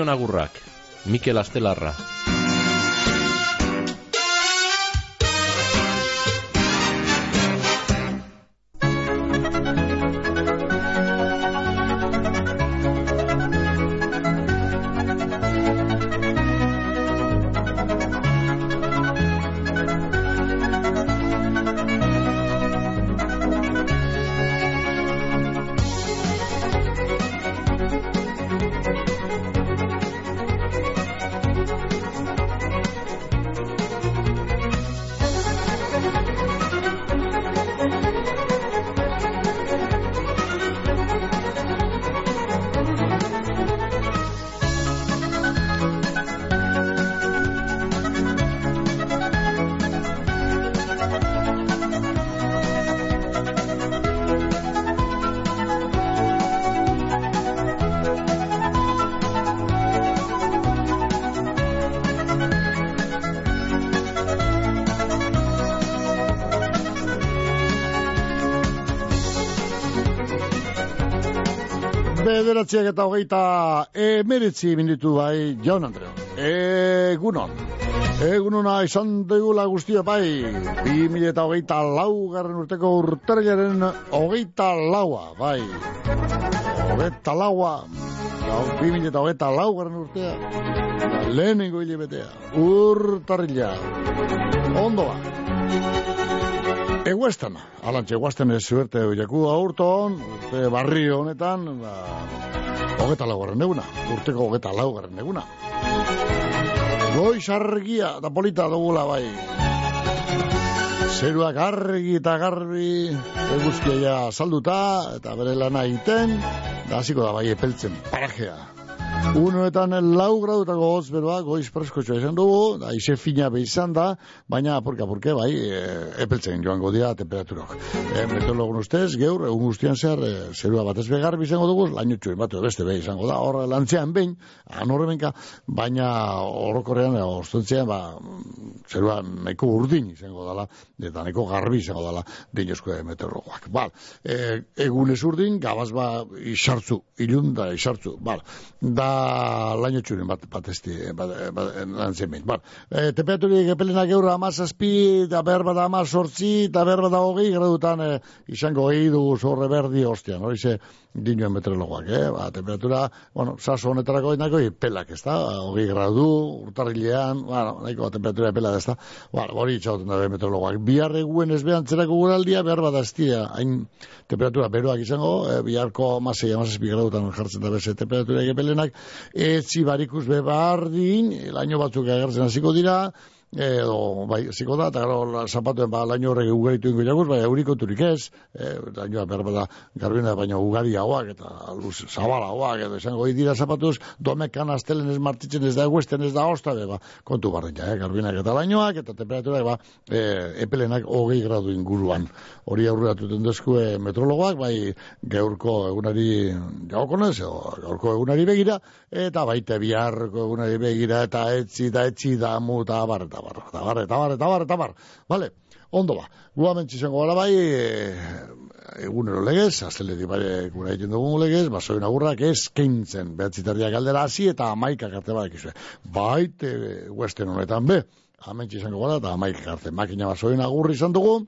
Zorion agurrak, Mikel Astelarra. Bederatziak eta hogeita emeritzi minutu bai, jaun Andreo. Egunon. Egunona izan dugula guztia bai, bi mila eta hogeita lau garren urteko urtergaren hogeita laua, bai. Hogeita laua, bi mila eta hogeita lau garren urtea, lehenengo hilibetea, urtarrila, ondo ba. Eguestan, alantxe eguestan ez zuerte jaku aurton, urte barri honetan, ba, hogeta laugarren eguna, urteko hogeta laugarren eguna. Goiz argia da polita dugula bai. Zeruak argi eta garbi, eguzkia ja salduta, eta bere lana iten, da hasiko da bai epeltzen parajea. Unoetan lau gradutako goz beroa, goiz preskotxoa izan dugu, da ize fina izan da, baina apurka apurke bai, e, epeltzen joango dira temperaturok. E, meteorologun ustez, geur, egun guztian zer, e, zerua batez begar izango dugu, laino txuen batu beste be izango da, horre lantzean behin, anorremenka, baina orokorrean, e, ostontzean, ba, zerua nahiko urdin izango dela, eta nahiko garbi izango dela, dinozko meteorologoak. Bal, e, egunez urdin, gabaz ba, isartzu, ilun da isartzu, bal, da laino txuren bat, bat esti, bat, bat, lantzen behin. Ba, e, temperaturik epelena geurra amazazpi, eta behar bat amazortzi, eta behar bat hogei, gradutan e, izango gehi du zorre berdi ostian, hori ze dinuen meteorologoak, eh? Ba, temperatura, bueno, saso honetarako nahiko pelak, ez da? Hogei gradu, urtarrilean, bueno, nahiko temperatura epela, ez da? Bueno, hori itxauten da meteorologoak. Bihar eguen ez behan zerako guraldia, behar bat aztia, hain temperatura beroak izango, e, biharko amasei, amazazpi gradutan jartzen da beze temperatura egepelenak, etzi barikus bebardin, laino batzuk agertzen hasiko dira, edo bai, ziko da, eta gero zapatuen ba, laino horrek ugaritu ingo jaguz, bai, euriko turik ez, e, lainoa behar bada garbina, baina ugari eta luz zabala edo esango dira zapatuz, domekan astelen ez martitzen ez da eguesten ez da hosta, ba, kontu barreina, eh, garbinak eta lainoak, eta temperatura, ba, e, epelenak hogei gradu inguruan. Hori aurreratu dezku e, metrologoak, bai, gaurko egunari jaukonez, edo gaurko egunari begira, eta baita biharko egunari begira, eta etzi, da etzi, da mu, eta bar, eta bar, eta bar, eta bar, eta bar, eta bar, vale, ondo ba, gua mentxizango gala bai, e, egunero legez, azteleri bai, gura egiten dugun legez, basoin agurrak eskintzen, behatzitarria galdera hasi eta amaika karte bai, ikizue, baite, westen honetan be, amentsi izango gara, eta amaika karte, makina basoin agurri izan dugu,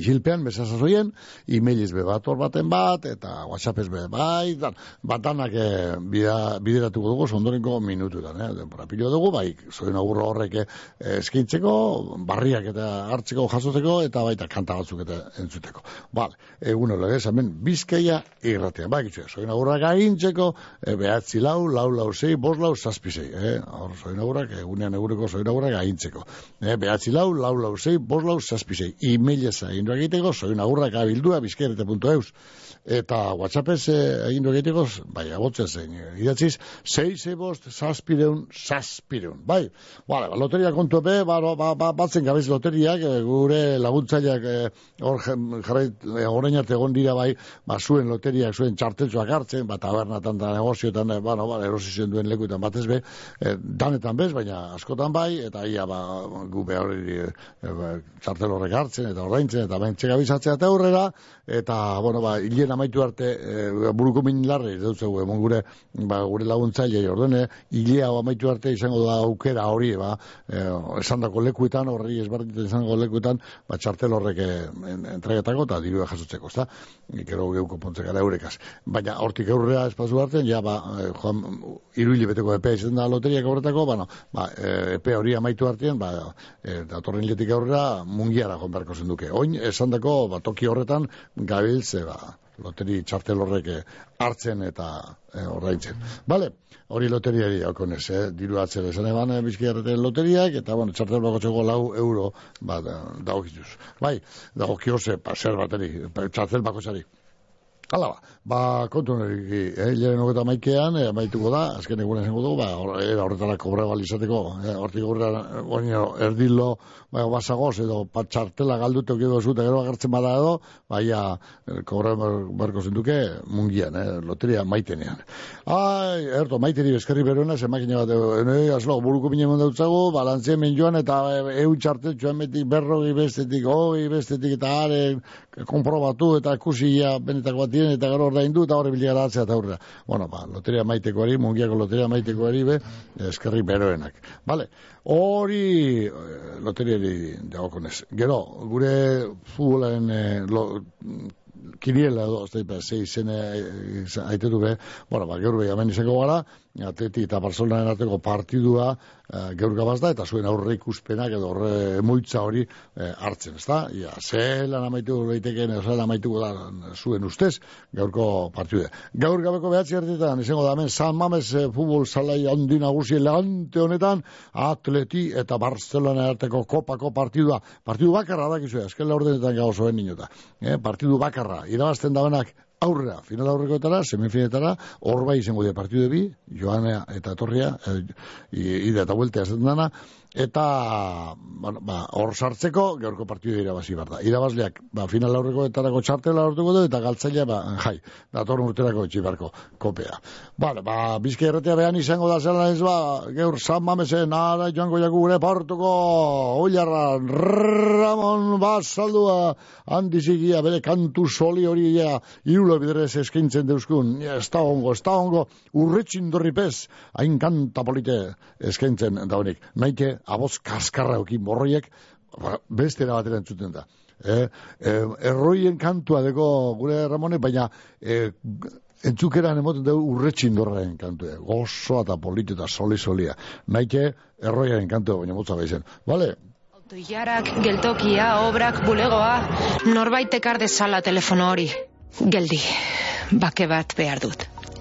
Isilpean, besasazoien, emailiz be bat baten bat, eta whatsappez be bai, dan, batanak e, bida, bideratuko dugu, ondorenko minututan, eh, denpora pilo dugu, bai, zoin agurro horrek eh, eskintzeko, barriak eta hartzeko jasoteko, eta baita kanta batzuk eta entzuteko. Bale, egun hori legez, hemen, bizkaia irratean, bai, gitzu, zoin agurrak ahintzeko, e, behatzi lau, lau, lau, zei, bos lau, zazpizei, eh, hor, zoin agurrak, egunean egureko zoin agurrak ahintzeko. Eh, behatzi lau, lau, lau, zei, bos lau, zazpizei, emaileza, egin egiteko, soin agurrak abildua, bizkerete.eus. Eta WhatsAppez eh, egin egiteko, bai, abotzen zein, idatziz, 6 ebost, saspireun, saspireun. Bai, vale, ba, loteria kontu epe, ba, ba, ba, batzen gabiz loteriak, eh, gure laguntzaileak eh, hor jarrait, horrein arte egon dira, bai, ba, zuen loteriak, zuen txarteltzuak hartzen, ba, tabernatan da negozioetan, ba, no, ba, erosizien duen lekuetan batez be, eh, danetan bez, baina askotan bai, eta ia, ba, gu behar, eh, ba, txartel horrek hartzen, eta ordaintzen, eta eta ben txegabizatzea eta aurrera, eta, bueno, ba, hilen amaitu arte, e, buruko min larri, dut emon gure, ba, gure laguntzaile, ordene, hilea amaitu arte izango da aukera hori, ba, e, esan dako lekuetan, horri ezberdintzen izango lekuetan, ba, txartel horrek entregetako, eta dirua jasotzeko, ezta? Ikero geuko pontze eurekaz. Baina, hortik aurrera espazu artean, ja, ba, joan, iruili beteko epea izan da loteriak horretako, ba, ba, epe hori amaitu artean, ba, e, datorren letik aurrera, mungiara joan beharko zenduke. Oin, esan dako, ba, toki horretan, gabiltze, ba, loteri txartel horrek hartzen eta e, ordaintzen. Bale, hori loteriari okonez, eh? diru atzera esan eban e, loteriak, eta bueno, txartel bako txego lau euro, ba, dago Bai, dago kiose, pa, zer bateri, txartel bako txari. Hala ba, ba, kontu nire, eh, lehen hogeta maikean, eh, maituko da, azken egunen zengu dugu, ba, era horretara kobra balizateko, eh, hortik horretara, oinio, erdilo, ba, basagoz, edo, patxartela galdute okido zute, gero agertzen bada edo, ba, ia, eh, kobra barko zenduke, mungian, eh, loteria maitenean. Ai, erto, maiteri bezkerri beruena, ze makine bat, eh, azlo, buruko mine mundu dutzago, balantzien min joan, eta eh, eun txartel, joan betik, berrogi bestetik, hoi bestetik, eta are, konprobatu, eta kusia, benetako bat eta gero ordaindu eta biligara atzea eta aurrera. Bueno, ba, loteria maiteko ari, mungiako loteria maiteko ari, be, eskerri beroenak. Vale, hori eh, loteriari dagokonez. Gero, gure futbolaren eh, lo, kiriela edo, ez da, zei zene aitetu be, bueno, ba, gaur beha izango gara, Atleti eta Barcelonaren arteko partidua gaur gabaz da, eta zuen aurre ikuspenak edo horre moitza hori e, hartzen, ez da? Ia, ze lan amaitu leiteken, ze lan amaitu da zuen ustez, gaurko partidua. Gaur gabeko behatzi hartetan, izango da, hemen, San Mames e, futbol salai handi nagusi lehante honetan, Atleti eta Barcelonaren arteko kopako partidua. Partidu bakarra da, kizu, esken la ordenetan gau zoen ninota. E, partidu bakarra, irabazten da benak, aurrera, final aurrekoetara, semifinetara, hor bai izango dira partidu bi, Joanea eta Torria, e, ida eta vuelta ez dana, eta bueno, ba, hor sartzeko gaurko partidu irabazi behar da. Irabazleak ba, final aurreko etarako txartela lortuko du eta galtzaile ba, jai, dator urterako etxibarko kopea. Vale, ba, bizke erretea behan izango da zela ez ba, gaur San Mamesen, ara joango jaku gure portuko, oilarra, Ramon Basaldua, handizigia, bere kantu soli hori ja, irulo bidrez eskintzen deuskun, ez da ongo, ez da ongo, urretxin dorripez, hain kanta polite eskintzen daunik. Naike, aboz kaskarra okin morroiek, ba, beste batera entzuten da. E, e, erroien kantua deko gure Ramone, baina e, entzukeran emoten dugu urretxin dorraen kantua. Gozoa eta politi eta soli-solia. Naike erroiaren kantua, baina motza baizen. Vale? Autoiarak, geltokia, obrak, bulegoa, norbait ekar dezala telefono hori. Geldi, bake bat behar dut.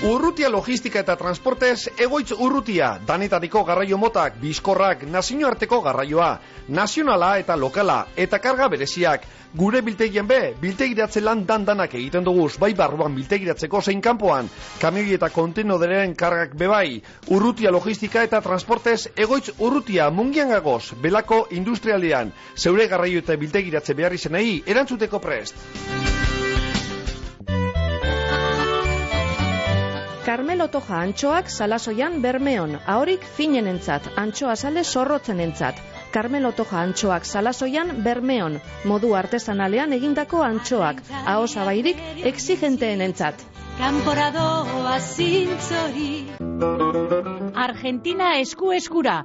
Urrutia logistika eta transportez egoitz urrutia, danetatiko garraio motak, bizkorrak, nazioarteko garraioa, nazionala eta lokala, eta karga bereziak. Gure biltegien be, biltegiratze lan dandanak egiten duguz, bai barruan biltegiratzeko zein kanpoan, kamioi eta kontenoderen kargak bebai, urrutia logistika eta transportez egoitz urrutia mungian gagoz, belako industrialian, zeure garraio eta biltegiratze behar izenei, erantzuteko prest. Carmelo Toja antxoak salasoian bermeon, ahorik finenentzat, antxoa sale zorrotzenentzat. Carmelo Toja antxoak salasoian bermeon, modu artesanalean egindako antxoak, ahosabairik exigenteenentzat. Kanporadoa zintzori Argentina esku eskura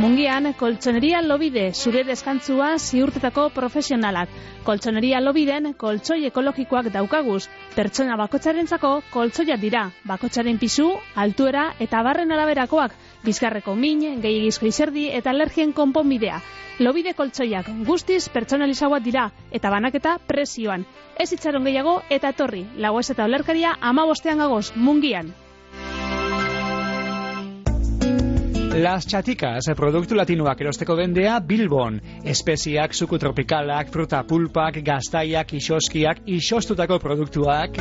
Mungian, koltsoneria lobide, zure deskantzua ziurtetako profesionalak. Koltsoneria lobiden, koltsoi ekologikoak daukaguz. Pertsona bakotxarentzako koltsoia dira. Bakotxaren pisu, altuera eta barren araberakoak. Bizkarreko min, gehiagizko izerdi eta alergien konponbidea. Lobide koltsoiak guztiz pertsonalizagoak dira eta banaketa presioan. Ez itxaron gehiago eta etorri. Lagoez eta olerkaria ama bostean gagoz, mungian. Las Chaticas, produktu latinoak erosteko dendea Bilbon. Espeziak, suku tropikalak, fruta pulpak, gaztaiak, isoskiak, isostutako produktuak.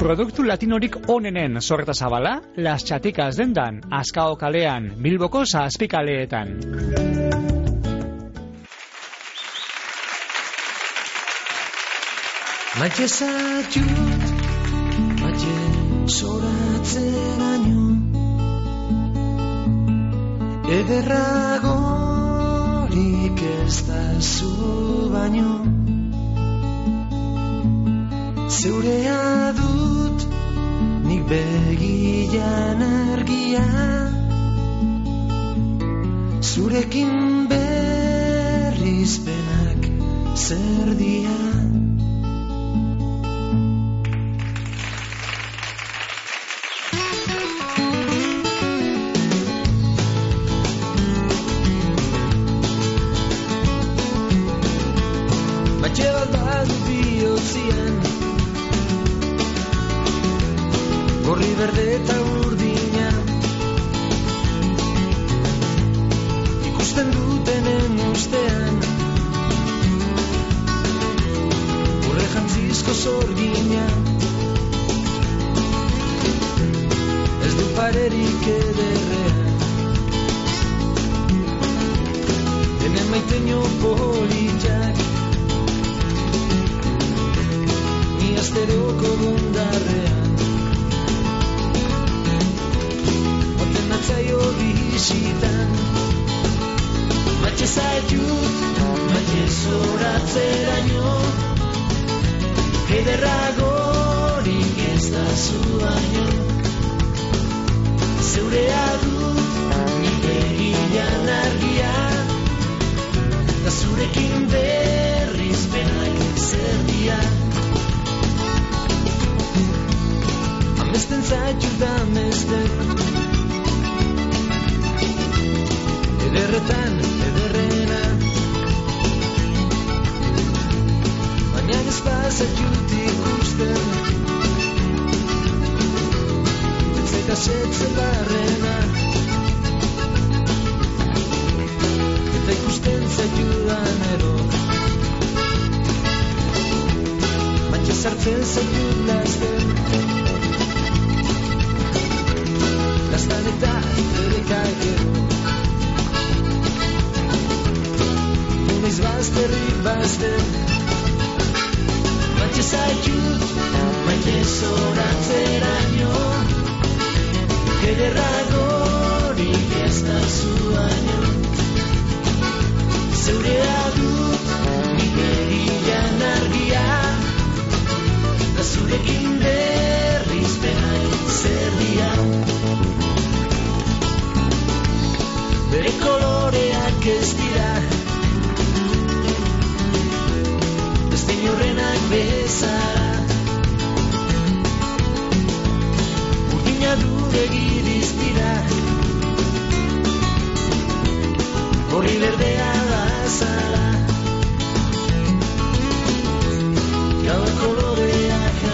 Produktu latinorik onenen sorreta zabala, Las Chaticas dendan, Azkao kalean, Bilboko zazpikaleetan. Maite zaitut, maite zoratzeraino Ederragorik ez da zu baino Zeurea dut nik begian argia. Zurekin berrizpenak zer dian bihotzian Gorri berde eta urdina. Ikusten dutenen ustean Urre jantzizko zorgina. Ez du parerik ederrean. Hemen maiteño politxak Asteroko bundarrean Oten atzaio bizitan Matxe zaitut, matxe zoratzeraino Ederragorik ez da zu baino Zeurea dut, nik egian argia Da zurekin berrizpenak zer Amesten zaitu da amesten Ederretan, ederrena Baina ez bazaitut ikusten Eta zetzen barrena Eta ikusten zaitudan ero Baina sartzen zaitut lasten Lastan eta ere gero Nunez bazterri bazter Baina zaitut Baina zoratzeraino Ederragorik ez da zuaino Zeurea dut nik egian argia Da zurekin berrizpenak zer dira Bere koloreak ez dira. Beste inorrenak bezala. Urdina du begiriz dira. Horri berdea da zala Gaur koloreak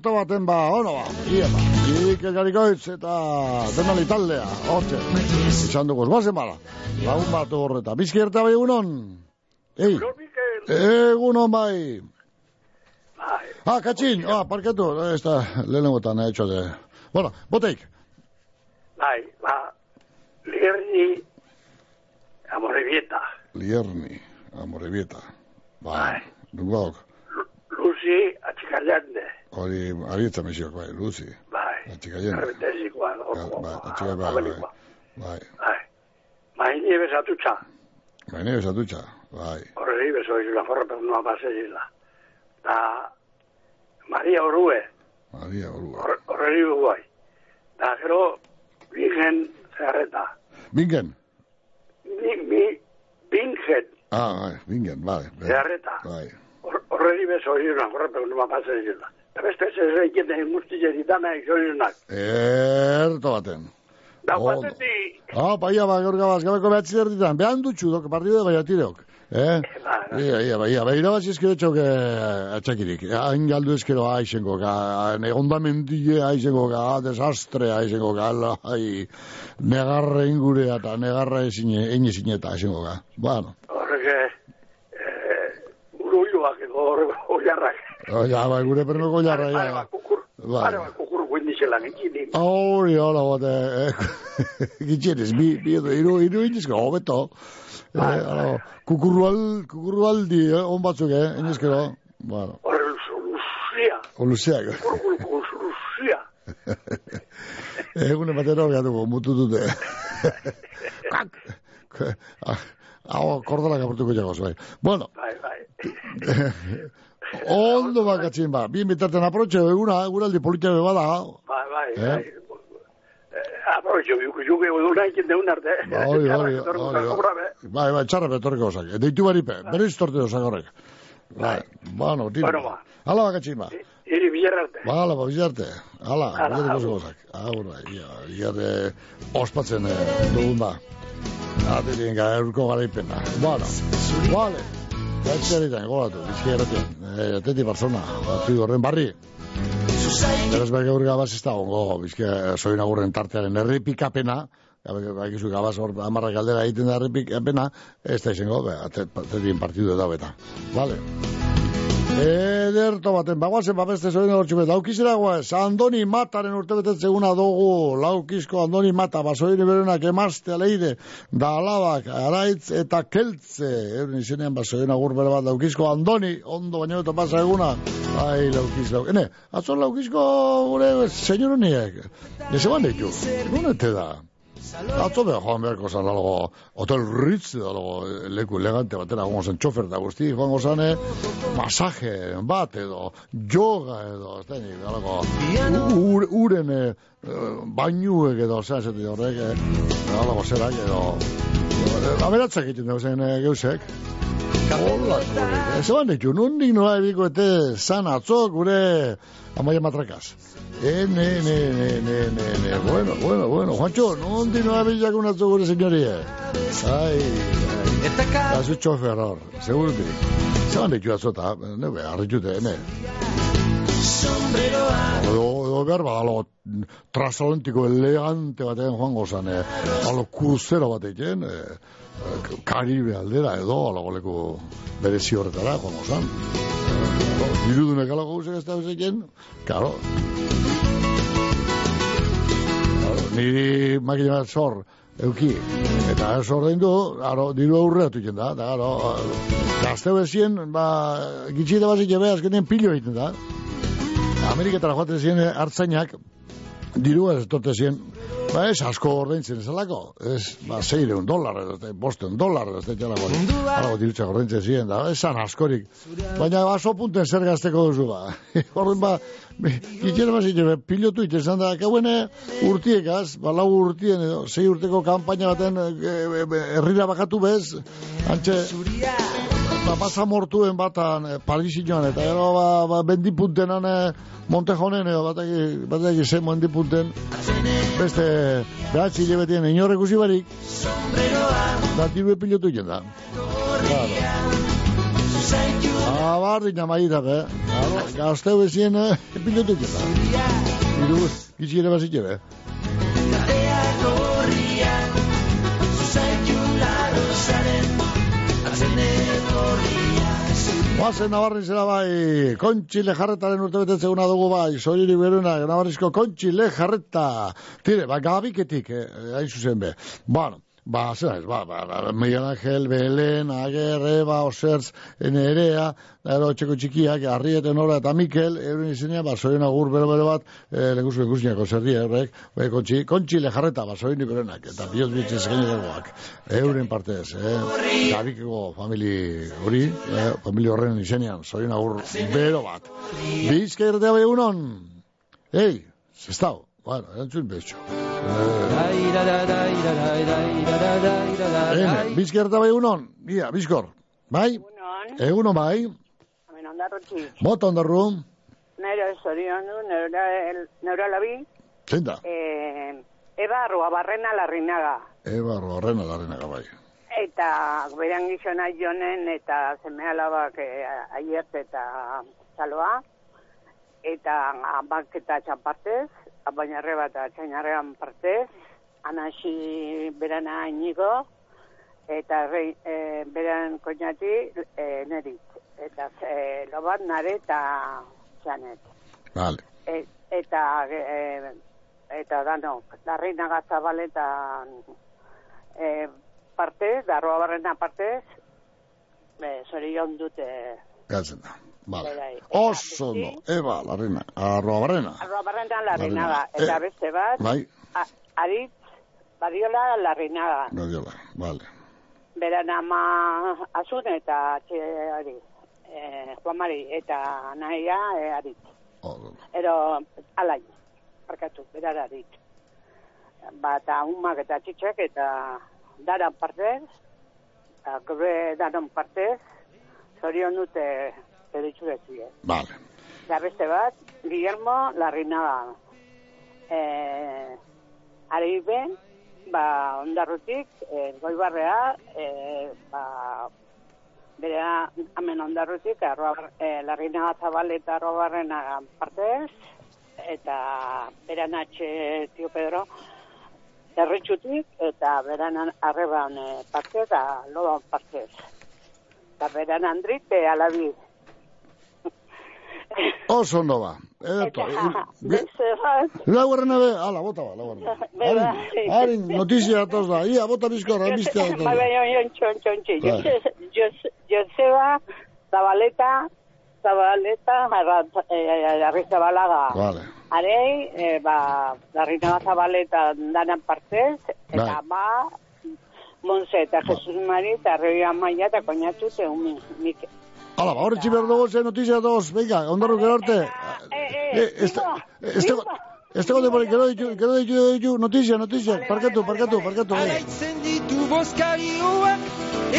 Ederto baten ba, ono ba, ia ba. Ike garikoitz eta denali taldea, hortxe. Izan dugu, guazen bala. Lagun bat horreta. Bizki erta bai egunon? Ei, egunon bai. Ah, katxin, ah, parketu, ez da, lehenengotan, eh, hecho de... Bueno, boteik. Bai, ba, lierni amorebieta. Lierni, amorebieta. Bai. Dungauk, Luzi atxikallande. Hori, arietza mesiok, bai, luzi. Bai. Arbetezikoa, Bai, loko. atxikaien, bai, bai. Bai, Bai. Maini besatutxa. Baina besatutxa, bai. Horreri beso izula, jorra perdua pasezila. Da, Maria Orue, Maria Orua. hor- horreri guai. Da, gero, Virgen Zerreta. Bingen. Mi, mi, Virgen Ah, bai, bingen, bai. bai. Zerreta. Bai. Hor- Horreri beso izula, jorra perdua pasezila. Eta beste ez egiten guztize ditana izoizunak. Erto baten. Da, guatetik, Ah, paia, ba, gaur gabaz, gabeko behatzi erditan. Behan dutxu, dok, partidu bai atireok. Eh? Ia, ia, bai, ia, bai, irabazi eskero txok eh, atxakirik. Hain galdu eskero aixengo, ka, negondamendile aixengo, ka, desastre aixengo, ka, ala, ai, negarra ingurea eta negarra ezin, egin eta aixengo, ka. Bueno, horrek, eh, uruiluak edo horrek, oiarrak. oia, bai, gure permeko jarra, ja. bat kukur, Bai. pare bat kukur guindizela gitxini. Hori, hola, bote, eh, gitxenez, bi, bi iru, iru indizko, hobeto. Eh, ala, kukurrual, kukurrualdi, eh, on batzuk, eh, indizkero. Bueno, Horrek, lusia, oluseak. kurkulko lusia. Egune batero gatuko, mutu dute. Hau, kordala kapurtuko jagoz, bai. Bueno, Bai, bai. Ondo bakatzen ba. Bien bitarten aprotxe eguna, eguraldi politia bada. Bai, bai, Eh? bai. Eh, biuku juke eduna ikin deun arte. Ba, hori, hori, hori, brabe. Bai, bai, txarra betorreko osak. Deitu baripe, berriz torte osak horrek. Bai, bueno, tira. Bueno, ba. Hala bakatzen ba. Iri bilar arte. Ba, hala, ba, bizarte. Hala, agur. osak. Agur, bai, ia, ia de ospatzen eh, dugun ba. Atirien ga, eurko garaipena. Bueno, vale. Baitxeritan, gogatu, bizkia eratian. Eh, ateti Barcelona, batu horren barri. Beraz bai gaur gabaz ez da ongo, bizkia soin agurren tartearen errepikapena, Baikizu gabaz hor amarrak aldera egiten da errepikapena, ez da izango, be, atetien partidu da beta. Vale. Ederto baten, bagoazen babeste zoen hortxume, laukizera guaz, Andoni Mataren urtebetetzeguna dugu, laukizko Andoni Mata, basoire berenak emazte aleide, da alabak, araitz eta keltze, euren izenean basoien agur bere bat, laukizko Andoni, ondo baino eta pasa eguna, ai, laukiz, lauk, ene, atzor laukizko gure senyoroniek, ez eban ditu, nunete da? Atzo beha joan beharko zan algo, hotel Ritz, algo, leku elegante batera, gongo zen txofer da guzti, joango zane, masaje bat edo, yoga edo, ez da nik, algo, ur, uren eh, bainuek edo, zera, zeti horrek, eh, algo zerak edo, eh, aberatzak egiten dugu zen eh, geusek. Hola, ez eban ditu, nondik nola ebiko ete zan atzo gure amaia matrakaz. E, ne, ne, ne, ne, ne, ne, bueno, bueno, bueno, Juancho, nondik nola ebiko atzo gure senyorie. Ai, ai, da zu txofer hor, segurutik. Zeban ditu atzota, ne, be, arritute, ne. Edo, edo behar bat, alo, transatlantiko elegante batean joango zan, eh, alo, kruzero batekin, eh, eh, Karibe aldera edo, alo, leku berezi horretara joango zan. Dirudunek alo gauzek ez da bezeken, karo. Niri makina bat zor, euki, eta ez ordein du, aro, diru aurre atuken da, da, aro, gazteu ezien, ba, gitxite bazik ebe, azkenean pilo egiten da. Ameriketara joaten ziren hartzainak, dirua ez etorte ziren, ba ez asko ordaintzen esalako, ez, ba, zeireun dolar, edo, ez, bosteun dolar, ez, ez, alago dirutza ordaintzen ziren, da, esan askorik, baina baso punten zer gazteko duzu, ba, horren ba, Gitxera bazik, pilotu itesan da, kauene urtiekaz, ba, lau urtien edo, sei urteko kanpaina baten e, e, e, herrira bakatu bez, antxe, ba, basa mortuen batan e, Parisi eta gero ba, ba, bendipuntenan e, Montejonen edo bataki, bataki zen bendipunten beste behatzi hilabetien inorrek usi barik da tiru pilotu iten da claro. Abardin amaita, be. Claro, gazteu bezien eh, pilotu iten da. Iru, gitsi ere bazik ebe. Oazen Navarrin zera bai, kontxi lejarretaren urte betetzeguna dugu bai, soiriri beruna, Navarrizko kontxi lejarreta. Tire, ba, gabiketik, eh, hain zuzen be. Bueno, Ba, zera ba, ba, ba, Miguel Ángel, Belen, Ager, Eba, Osertz, Nerea, ero txeko txikiak, Arrieten Ora eta Mikel, euren izenea, ba, zoien agur bero bero bat, e, lehenkusko ikusinak oserri, horrek, ba, kontxi, kontxi lejarreta, ba, zoien ikorenak, eta bioz bitxez genekoak, euren partez, eh, gabikeko famili hori, eh, famili horren izenean, zoien agur bero bat. Bizka irratea bai egunon, ei, zestau, bueno, erantzun betxo. Ene, bizka irratea bai egunon, ia, bizkor, bai? Egunon bai, Hemen ondarrutzi. bota ondarru, Nero zorion du, neura labi. zenta, Eh, Eba Arruabarrena Larrinaga. eba, horrena larrenaga bai. Eta beran gizona jonen eta zeme alabak eh, aiert eta txaloa. Eta abak eta txapartez, abainarre bat eta txainarrean partez. Anasi berana inigo. Eta rei, eh, beran koñati eh, nerit. Eta eh, lobat nare eta txanet. Vale. E, eta e, eta dano, darreinaga zabaletan e, partez, darroa barrena partez, e, zorion dute Gatzen da. Vale. Berai. Oso no, eba, larrena, arroa barrena. arroa barrenetan larrinaga. Larrinaga. Eta Eh, beste bat, Bai, a, aritz, badiola larrinaga. radiola, vale. Beran ama azun eta txe hori, e, Juan Mari, eta nahia e, aritz. Oso. Ero, alain, parkatu, berara dit. Bata umak eta txitxak eta daran partez, eta gure daran partez, zorion dute eritxu dezie. Vale. Eta beste bat, Guillermo Larrinaga. E, Ari ben, ba, ondarrutik, e, goibarrea, e, ba, bere hemen ondarrutik, arroa, e, Larrinaga Zabal eta arrobarrena partez, eta beran atxe, tio Pedro, erritxutik, eta beran arreban e, partez, eta loban partez. Eta beran andrik, e, alabi. Oso ondo ba. Eta, beste bat, Laugarrena be, ala, bota ba, laugarrena. Beba. Harin, harin, notizia datoz da. Ia, bota bizkorra, datoz da. bai, bai, txon, txon, txon. Bai. Jose- Jose- Joseba, Zabaleta, Zabaleta, eh, Arrizabalaga. Vale. Arei, eh, ba, Larrinaga Zabaleta danan partez, eta Bai. ba, Monse eta Jesus Mari, eta Arroi Amaia, eta koñatu, te un Mike. Ala, ba, horretxi behar dugu zen notizia datoz. Venga, ondarru gero arte. Eh, este, este, este gote por gero ditu, gero ditu, gero ditu, notizia, notizia. Parkatu, parkatu, parkatu. eh. Alaitzen ditu boskarioak,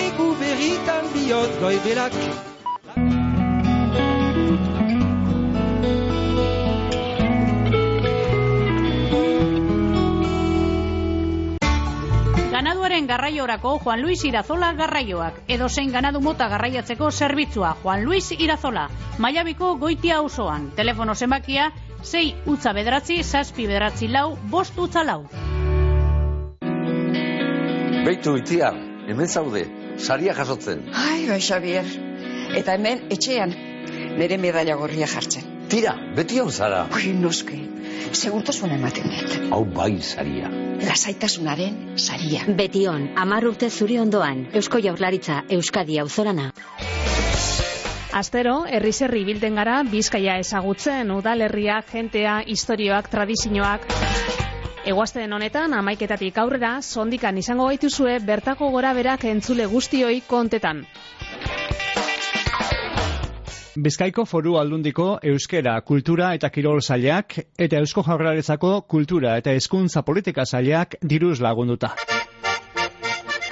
egu berritan bihot goibelak. Ganaduaren garraiorako Juan Luis Irazola garraioak. Edo zein ganadu mota garraiatzeko zerbitzua Juan Luis Irazola. Maiabiko goitia osoan. Telefono zenbakia 6 utza bederatzi, zazpi bederatzi lau, bost utza lau. Beitu itia, hemen zaude, saria jasotzen. Ai, bai, Xavier. Eta hemen, etxean, nire medalla gorria jartzen. Tira, beti hon zara. Ui, noske, segurtasuna ematen dit. Hau bai saria. Lasaitasunaren saria. Betion, amar urte zuri ondoan, Eusko Jaurlaritza, Euskadi auzorana. Astero, herri zerri bilden gara, bizkaia ezagutzen, udalerria, jentea, historioak, tradizioak. Eguazten honetan, amaiketatik aurrera, sondikan izango gaituzue, bertako gora berak entzule guztioi kontetan. Bizkaiko foru aldundiko euskera, kultura eta kirol zailak eta eusko jaurlaritzako kultura eta hezkuntza politika zailak diruz lagunduta.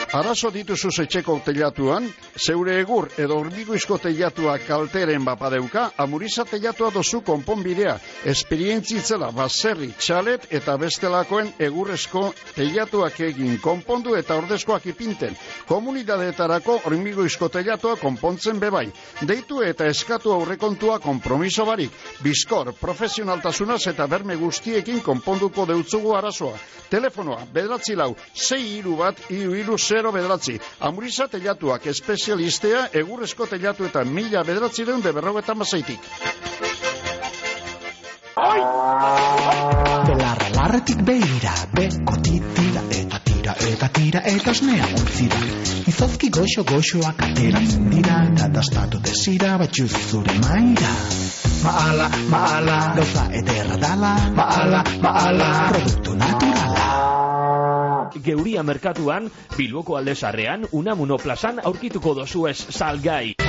Arazo dituzu etxeko teilatuan, zeure egur edo hormigoizko teilatua kalteren bapadeuka, amuriza teilatua dozu konponbidea, esperientzitzela baserri, txalet eta bestelakoen egurrezko teilatuak egin konpondu eta ordezkoak ipinten. Komunidadeetarako hormigoizko teilatua konpontzen bebai. Deitu eta eskatu aurrekontua kompromiso barik. Bizkor, profesionaltasunaz eta berme guztiekin konponduko deutzugu arazoa. Telefonoa, bederatzi lau, sei iru bat, iru iru zero bederatzi. Amuriza telatuak espezialistea, egurrezko telatu eta mila bederatzi deun de berrogeta mazaitik. Belarra Arretik behira, beko eta tira, eta tira, eta osnea untzira. Izozki goxo goxoak ateratzen dira, eta dastatu desira, batxuz zure maira. Maala, maala, gauza ederra dala, maala, maala, produktu naturala. Geuria merkatuan, Bilboko aldezarrean, Unamuno plazan aurkituko dozuez salgai.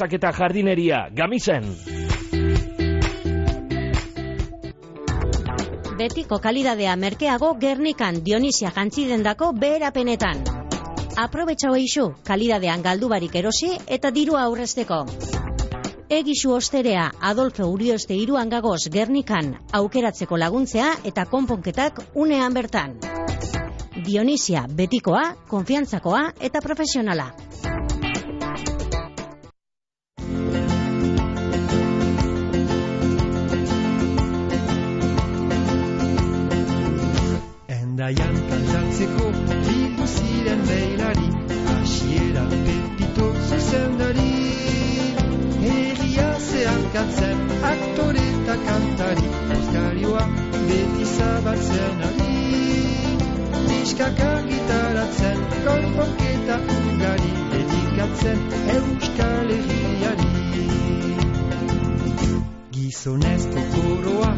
trabiesak eta jardineria, gamizen. Betiko kalidadea merkeago Gernikan Dionisia jantzidendako beherapenetan. Aprobetxau eixu, kalidadean galdubarik erosi eta dirua aurrezteko. Egisu osterea Adolfo Urioste iruan gagoz Gernikan aukeratzeko laguntzea eta konponketak unean bertan. Dionisia betikoa, konfiantzakoa eta profesionala. Endaian kantatzeko bildu ziren beilari Asiera pepito zuzendari. Herria zehankatzen aktore eta kantari Oskarioa beti zabatzen ari. Diskaka gitaratzen konponketa ugari Dedikatzen euskal herriari. Gizonezko koroa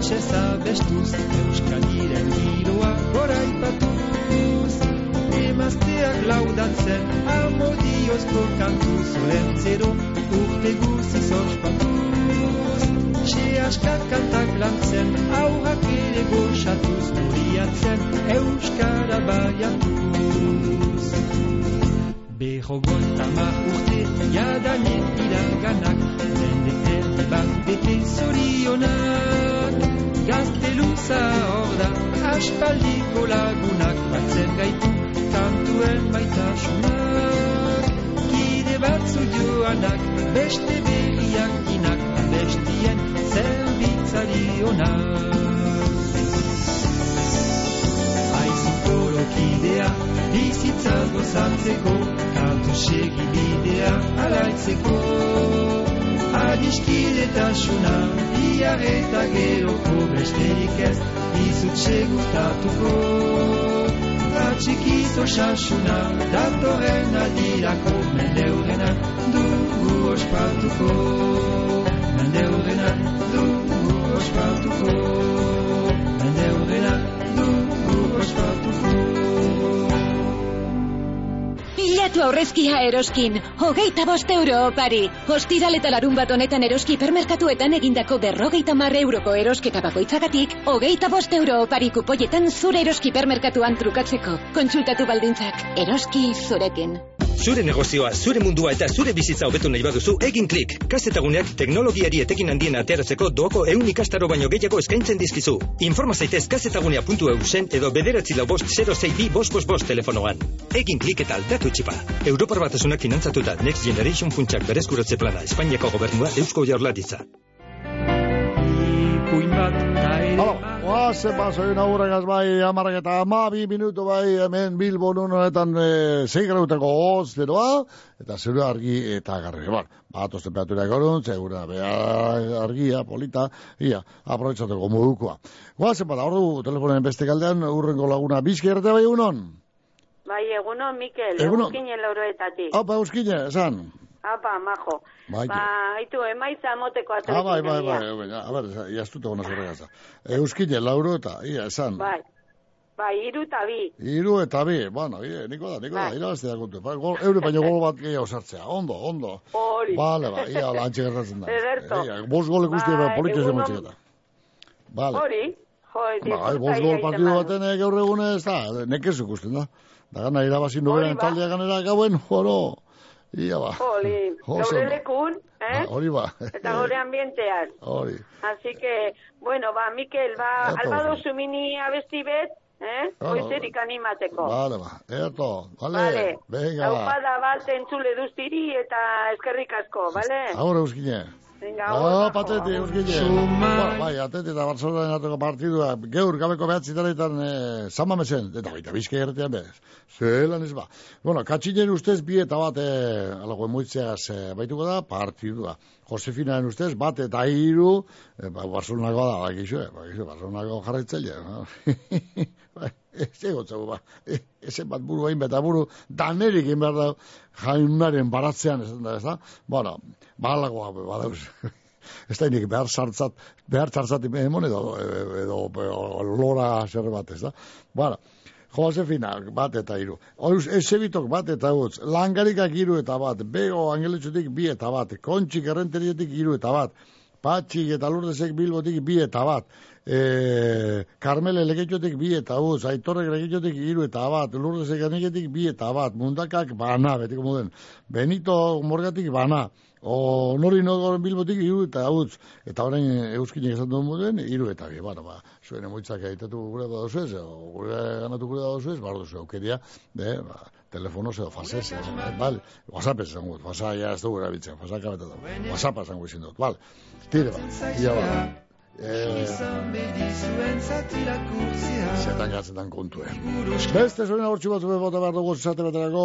laua hotxez abestuz Euskadiren giroa goraipatuz. Emazteak laudatzen amodiozko kantuz Olentzero urte guziz ospatuz. Txe askak kantak lantzen aurrak ere goxatuz Duriatzen Euskara baiatuz. Berrogoita mar urte jadanen iraganak Mendeten bat bete zorionak Gazteluza hor da aspaldiko lagunak Batzen gaitu kantuen baitasunak Kide batzu joanak beste berriak inak Bestien zerbitzari onak. Aizukoro kidea bizitza gozatzeko Kantu segi bidea alaitzeko Adiskidetasuna Iar eta geroko besterik ez Dizut segurtatuko Atxikiz osasuna Datorren adirako Mendeurrena dugu ospatuko. Mendeurrena dugu ospatuko Bilatu aurrezkia eroskin, hogeita bost euro opari. Hostiral eta larun bat honetan eroski permerkatuetan egindako berrogeita mar euroko erosketa bakoitzagatik, hogeita bost euro opari kupoietan zure eroski permerkatuan trukatzeko. Kontsultatu baldintzak, eroski zurekin. Zure negozioa, zure mundua eta zure bizitza hobetu nahi baduzu, egin klik. Kazetaguneak teknologiari etekin handien ateratzeko doako eun ikastaro baino gehiago eskaintzen dizkizu. Informa zaitez kazetagunea.eu zen edo bederatzi lau bost 06 bost bost bost telefonoan. Egin klik eta aldatu txipa. Europar batasunak finantzatuta Next Generation funtsak berezkuratze plana Espainiako gobernua Eusko Jaurlaritza. Kuin bat Halo, oazen basoin aurregaz bai, amarrak eta amabi minutu bai, hemen Bilbon honetan e, zei grautako hoz, zeroa, eta zero argi eta garri. Ba, bat temperatura ekorun, segura, bea argia, polita, ia, aprobetxateko modukoa. Oazen bat, ordu telefonen beste galdean, urrengo laguna, bizki erte bai egunon? Bai, egunon, Mikel, Egunon. eguzkinen lauroetatik. Apa, euskine, esan. Apa, majo. Bai, Ba, haitu, emaitza moteko atrekin. Ah, bai, bai, bai, bai, a ber, jaztuta gona zerregaza. Euskine, lauro eta, ia, esan. Bai, bai, iru eta bi. Iru eta bi, bueno, ie, niko da, niko da, Bai. irabaztea kontu. Ba, gol, eure baino gol bat gehiago sartzea, ondo, ondo. Hori. Bale, ba, ia, ala, antxe gertatzen da. Ederto. Ia, bost gole guzti Bai, ba, politio egunon. zen motxiketa. Bale. Hori, jo, Ba, bost gol partidu baten eh, gaur egune ez da, nekezu ikusten da. Da gana irabazi Hori ba. taldea ganera gauen, joro. Ia ba. Jolin, Oso gaur ondo. lekun, eh? Ah, Hori ba. Eta gaur ambientean. Hori. Así que, bueno, ba, Mikel, ba, Eto. alba dozu mini abesti bet, eh? Ah, Goizerik animateko. Vale, ba. Eto, vale. Vale. Venga, ba. Laupada bat entzule duztiri eta eskerrik asko, bale? Agur euskine. Venga, agur. patete, euskine. Ba, bai, atete eta Barcelona arteko partidua. Geur, gabeko behatzi taleitan eh, sama mesen. Eta baita bizka erretean bez. Zelan ez ba. Bueno, katxinen ustez bi eta bat, eh, alago emuitzeaz eh, baituko da, partidua. Josefinaren ustez, bat eta hiru, eh, ba, Barcelonako da, bakizu, eh, bakizu, Barcelonako jarraitzaile. No? Ez egotzeu, ba. E, Eze bat buru hain beta buru, danerik egin behar da jaunaren baratzean, ez da, ez da? Bueno, balagoa, badauz. Ez da inik behar sartzat, behar sartzat emon edo, edo, edo, lora zer bat, ez da? Bueno, Josefina, bat eta hiru. Horuz, esebitok bat eta utz. Langarikak hiru eta bat. Bego angeletxotik bi eta bat. Kontxik errenterietik hiru eta bat. Patxik eta lurdezek bilbotik bi eta bat. E, Karmele legetxotik bi eta utz. Aitorrek legetxotik hiru eta bat. Lurdezek aniketik bi eta bat. Mundakak bana, betiko moden. Benito morgatik bana. O nori nogoren bilbotik hiru eta utz. Eta orain euskinek esan duen moden, hiru eta bi. Bueno, ba, zuen emoitzak egitatu gure da dozu ez, gure ganatu gure da dozu ez, bar duzu aukeria, de, ba, telefono edo fasez, eh, bale, whatsapp esan gut, whatsapp ja ez dugu erabiltzen, whatsapp kabeta da, whatsapp esan gut izin dut, bale, tire ba, ia ba, eh, zetan gatzetan kontuen. Beste zuen agortxu batzu bota behar dugu zate beterako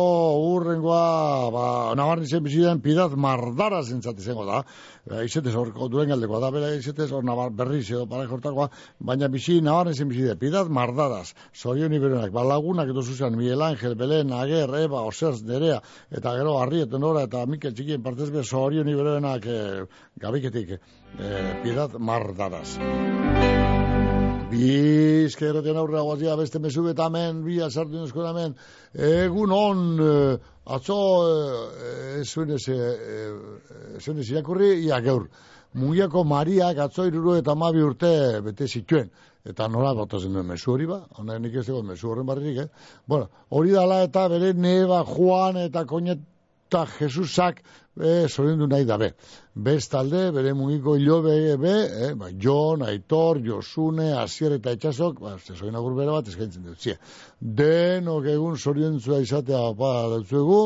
urrengoa, ba, nabarni zen biziden pidaz mardara zentzat izango da. E, izetez horko duen galdekoa da, bera izetez hor nabar berriz edo para jortakoa, baina bizi nabarni zen bizide, pidaz mardaraz, zorion iberenak, ba, lagunak edo zuzan, Miguel Ángel, Belén, Ager, Eba, Oserz, Nerea, eta gero Arriet, Nora, eta Mikel Txikien partez be, zorion iberenak e, gabiketik, e, pidaz mardaraz. Bizka erraten aurrera guazia beste mesu betamen, bi azartu nuzko hemen, egun on, eh, atzo, eh, zuen ez, eh, ez zuen ez irakurri, ia gaur. Mugiako Mariak atzo iruru eta mabi urte bete zituen. Eta nola botazen duen mesu hori ba, hona nik ez dago mesu horren barririk, eh? Bueno, hori dala eta bere neba, Juan eta koñeta Jesusak, e, zoriondu nahi dabe. Bestalde, bere mugiko hilobe, be, eh, ba, Jon, Aitor, Josune, Asier eta Etxasok, ba, ze zoin agur bera bat eskaintzen dut, zie. Denok egun zoriontzua izatea ba, dutzuegu,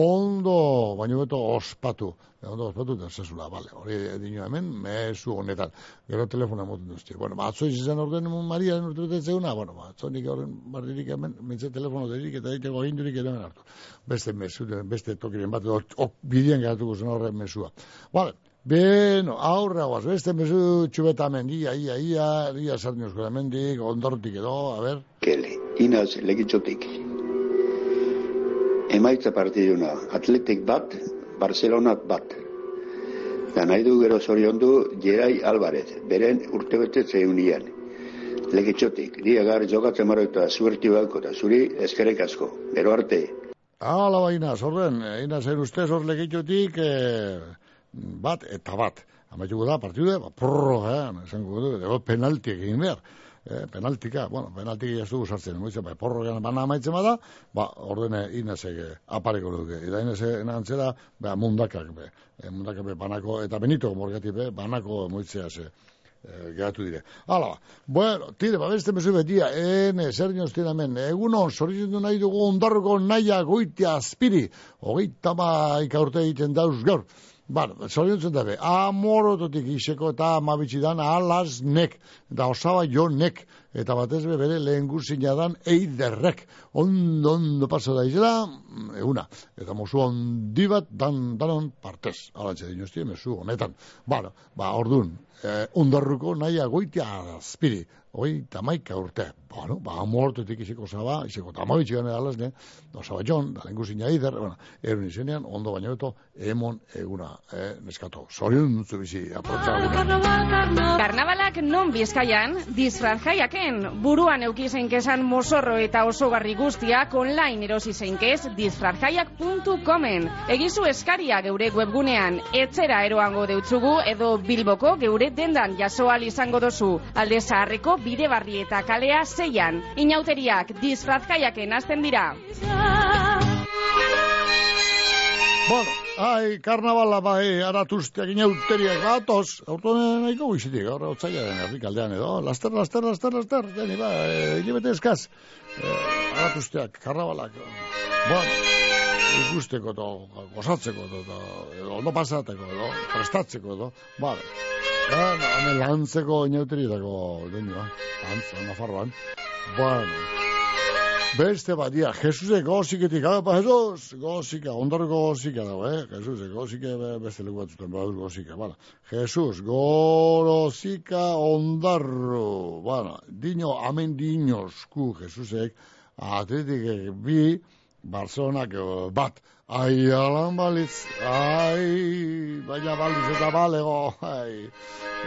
ondo, baino beto ospatu. E, ondo ospatu, eta zazula, bale, hori dino hemen, mesu honetan. Gero telefona moten duzti. Bueno, ba, atzo izan orden Maria urte dut zeuna, bueno, ba, atzo nik horren barririk hemen, mentze telefono derik eta diteko agindurik ere hemen hartu. Beste mesu, beste tokiren bat, ok, bidean geratuko zen horren mesua. Vale, Beno, aurra guaz, beste mesu txubetamen, ia, ia, ia, ia sarniozko hemendik, ondortik edo, a ber. Kele, inaz legitzotik. Emaitza partiduna, atletik bat, Barcelona bat. Da nahi du gero zoriondu Gerai Alvarez, beren urtebete zeunian. Legitzotik, diagar jokatzen maro eta zuerti balko eta zuri eskerek asko. Gero arte. Hala baina, zorren, ina zen ustez hor legitxotik, eh, bat eta bat. Amaituko da, partidu, ba, prorro, eh, esango du, ego penalti egin behar. Eh, penaltika, bueno, penaltik ez dugu sartzen, moitzen, ba, porro gana bana amaitzen bada, ba, ordene inazek eh, apareko duke. Eta inazek nantzera, ba, mundakak, be, eh, mundakak be, banako, eta benito morgati be, banako moitzea ze, eh, geratu dire. Hala, ba. bueno, tire, ba, beste mesu betia, ene, zer nioztien hemen, egunon, zorizendu nahi dugu ondarroko naia goitia azpiri, hogeita maika urte egiten dauz gaur. Bueno, zoriontzen dabe, amorototik iseko eta amabitxidan alaz nek, eta osaba jo nek, eta batez be bere lehen guzina dan eiderrek. Ondo, ondo paso da izela, eguna. Eta mozu ondi bat dan, danon partez. Alantxe dinostie, mesu honetan. Bueno, ba, ordun, eh, ondarruko nahi agoitia azpiri. Hoi, tamaika urte. Bueno, ba, amortetik iseko zaba, iseko tamabitxigan alaz ne, osaba jon, da lehen guzina bueno, erun izenean, ondo baino beto, emon eguna, eh, neskato. Zorion dutzu bizi, aprotxa Karnabalak non bizkaian, disfraz jaiaken, buruan eukizein kesan mosorro eta osogarri guztiak online erosi zeinkez disfrazjaiak.comen. Egizu eskaria geure webgunean, etzera eroango deutzugu edo bilboko geure dendan jasoal izango dozu. Alde zaharreko bide barri eta kalea zeian. Inauteriak disfraz jaiaken azten dira. Bueno, ai, karnavala bai, aratuzteak inauteriak batoz, aurto nahiko guizitik, gaur otzaila den herrikaldean edo, laster, laster, laster, laster, jani, ba, e, hilibete eskaz, e, aratuzteak, karnavalak, bueno, ikusteko edo, gozatzeko edo, edo, edo, ondo pasateko edo, prestatzeko edo, bale. Bueno, hemen lantzeko inauterietako, denioa, lantz, nafarroan, bueno, Beste bat, dia, Jesusek goziketik, ah, ba, Jesus, gozika, ondorko gozika dago, eh? Jesusek gozika, be- beste leku batzuten, baduz gozika, bala. Jesus, gorozika ondarro, bala, dino, amen dinosku, Jesusek, atletik bi, Barcelonak eh, bat, ai, alan balitz, ai, baina balitz eta balego, ai,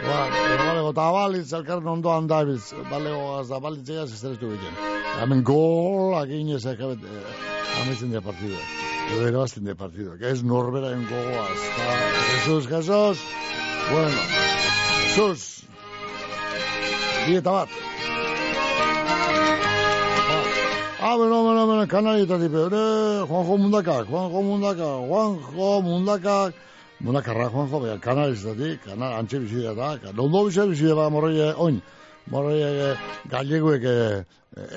ba, balego eta balitz, elkarren ondoan dabiltz, balego eta balitz egaz ez deretu egiten. Hemen gol egin ez ekabet, ametzen de partido. Edo erabazten de partido. Que es norberaen gogoa. Está, Jesus, Jesus. Bueno, Jesus. Dieta bat. Ah, bueno, bueno, bueno, kanarietatik beure, Juanjo Mundaka, Juanjo Mundaka, Juanjo Mundaka, Mundakarra, Juanjo, bera, kanarietatik, kanar, antxe bizidea da, nondo bizia bizidea ba, morroie, oin, morroie, galleguek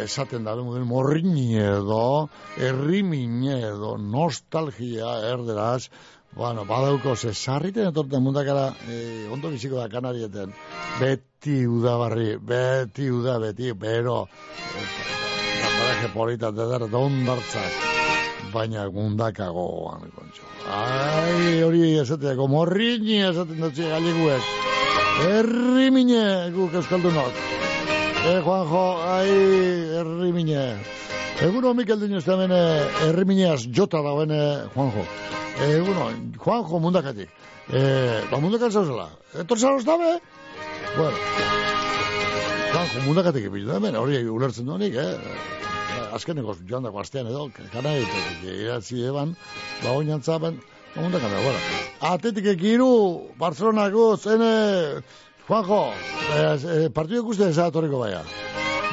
esaten da, morrini edo, errimine edo, nostalgia erderaz, bueno, badauko, ze sarriten etorten mundakara, eh, ondo biziko da kanarieten, beti udabarri, beti uda, beti, bero, paraje polita de dar dondartzak, baina gundaka gogoan, kontxo. Ai, hori esateako, morrini esaten dutzi galeguek. Errimine guk euskaldunok. Eh, Juanjo, ai, errimine. Eguno Mikel Diño ez hemen eh, errimineaz jota dagoen eh, Juanjo. Eguno, Juanjo mundakatik. Eh, ba mundakan zauzela. Etortzan dabe? Bueno, Juanjo mundakatik epizu hemen, hori ulertzen duenik, eh? Azkeneko joan dago astean edo, kanaitek iratzi eban, ba oinantzaben, mundakan dago, bueno. Atetik ekiru, Barcelonako, zene, Juanjo, eh, eh, partidu ikusten esatoriko baia.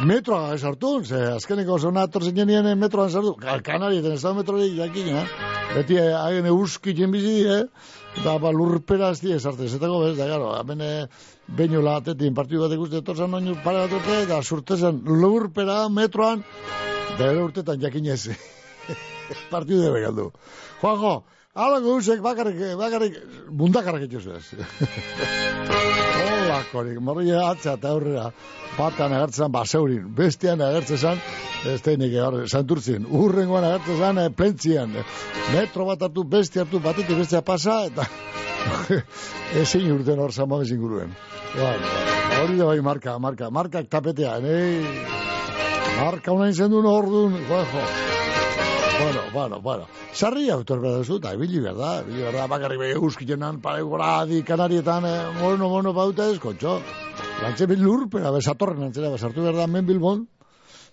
Metroa ez hartu, ze azkeneko zona atorzen jenien metroan sartu, kanarieten ez da metrorik jakin, eh? Beti eh, hagen euskitzen bizi, eh? Da, ba, lurpera ez die sartu, zetako bez, da, garo, hemen eh, beino latetin partidu bat ikusten etorzen noin urte, da, surtezen lurpera metroan, ere urtetan jakinez, partidu debe galdu. Juanjo, Alako usek bakarrik, bakarrik, bundakarrak itxuzu ez. Olakorik, morri atzea eta aurrera, batan agertzen baseurin, bestean agertzen zan, ez teinik agarre, santurtzin, urrengoan agertzen zan, eh, plentzian, metro bat hartu, beste hartu, batetik bestea pasa, eta ezin urten hor zamabez inguruen. Bueno, hori da bai marka, marka, markak tapetea, nei, marka unain zendun hor duen, juanjo. Bueno, bueno, bueno. Sarri autor behar duzu, eta ibili berda, ibili berda, bakarrik behi euskitenan, pare goradi, kanarietan, eh, mono, mono, bauta ez, kontxo. Lantze bil lurpera, besatorren antzera, besartu berda, men bilbon.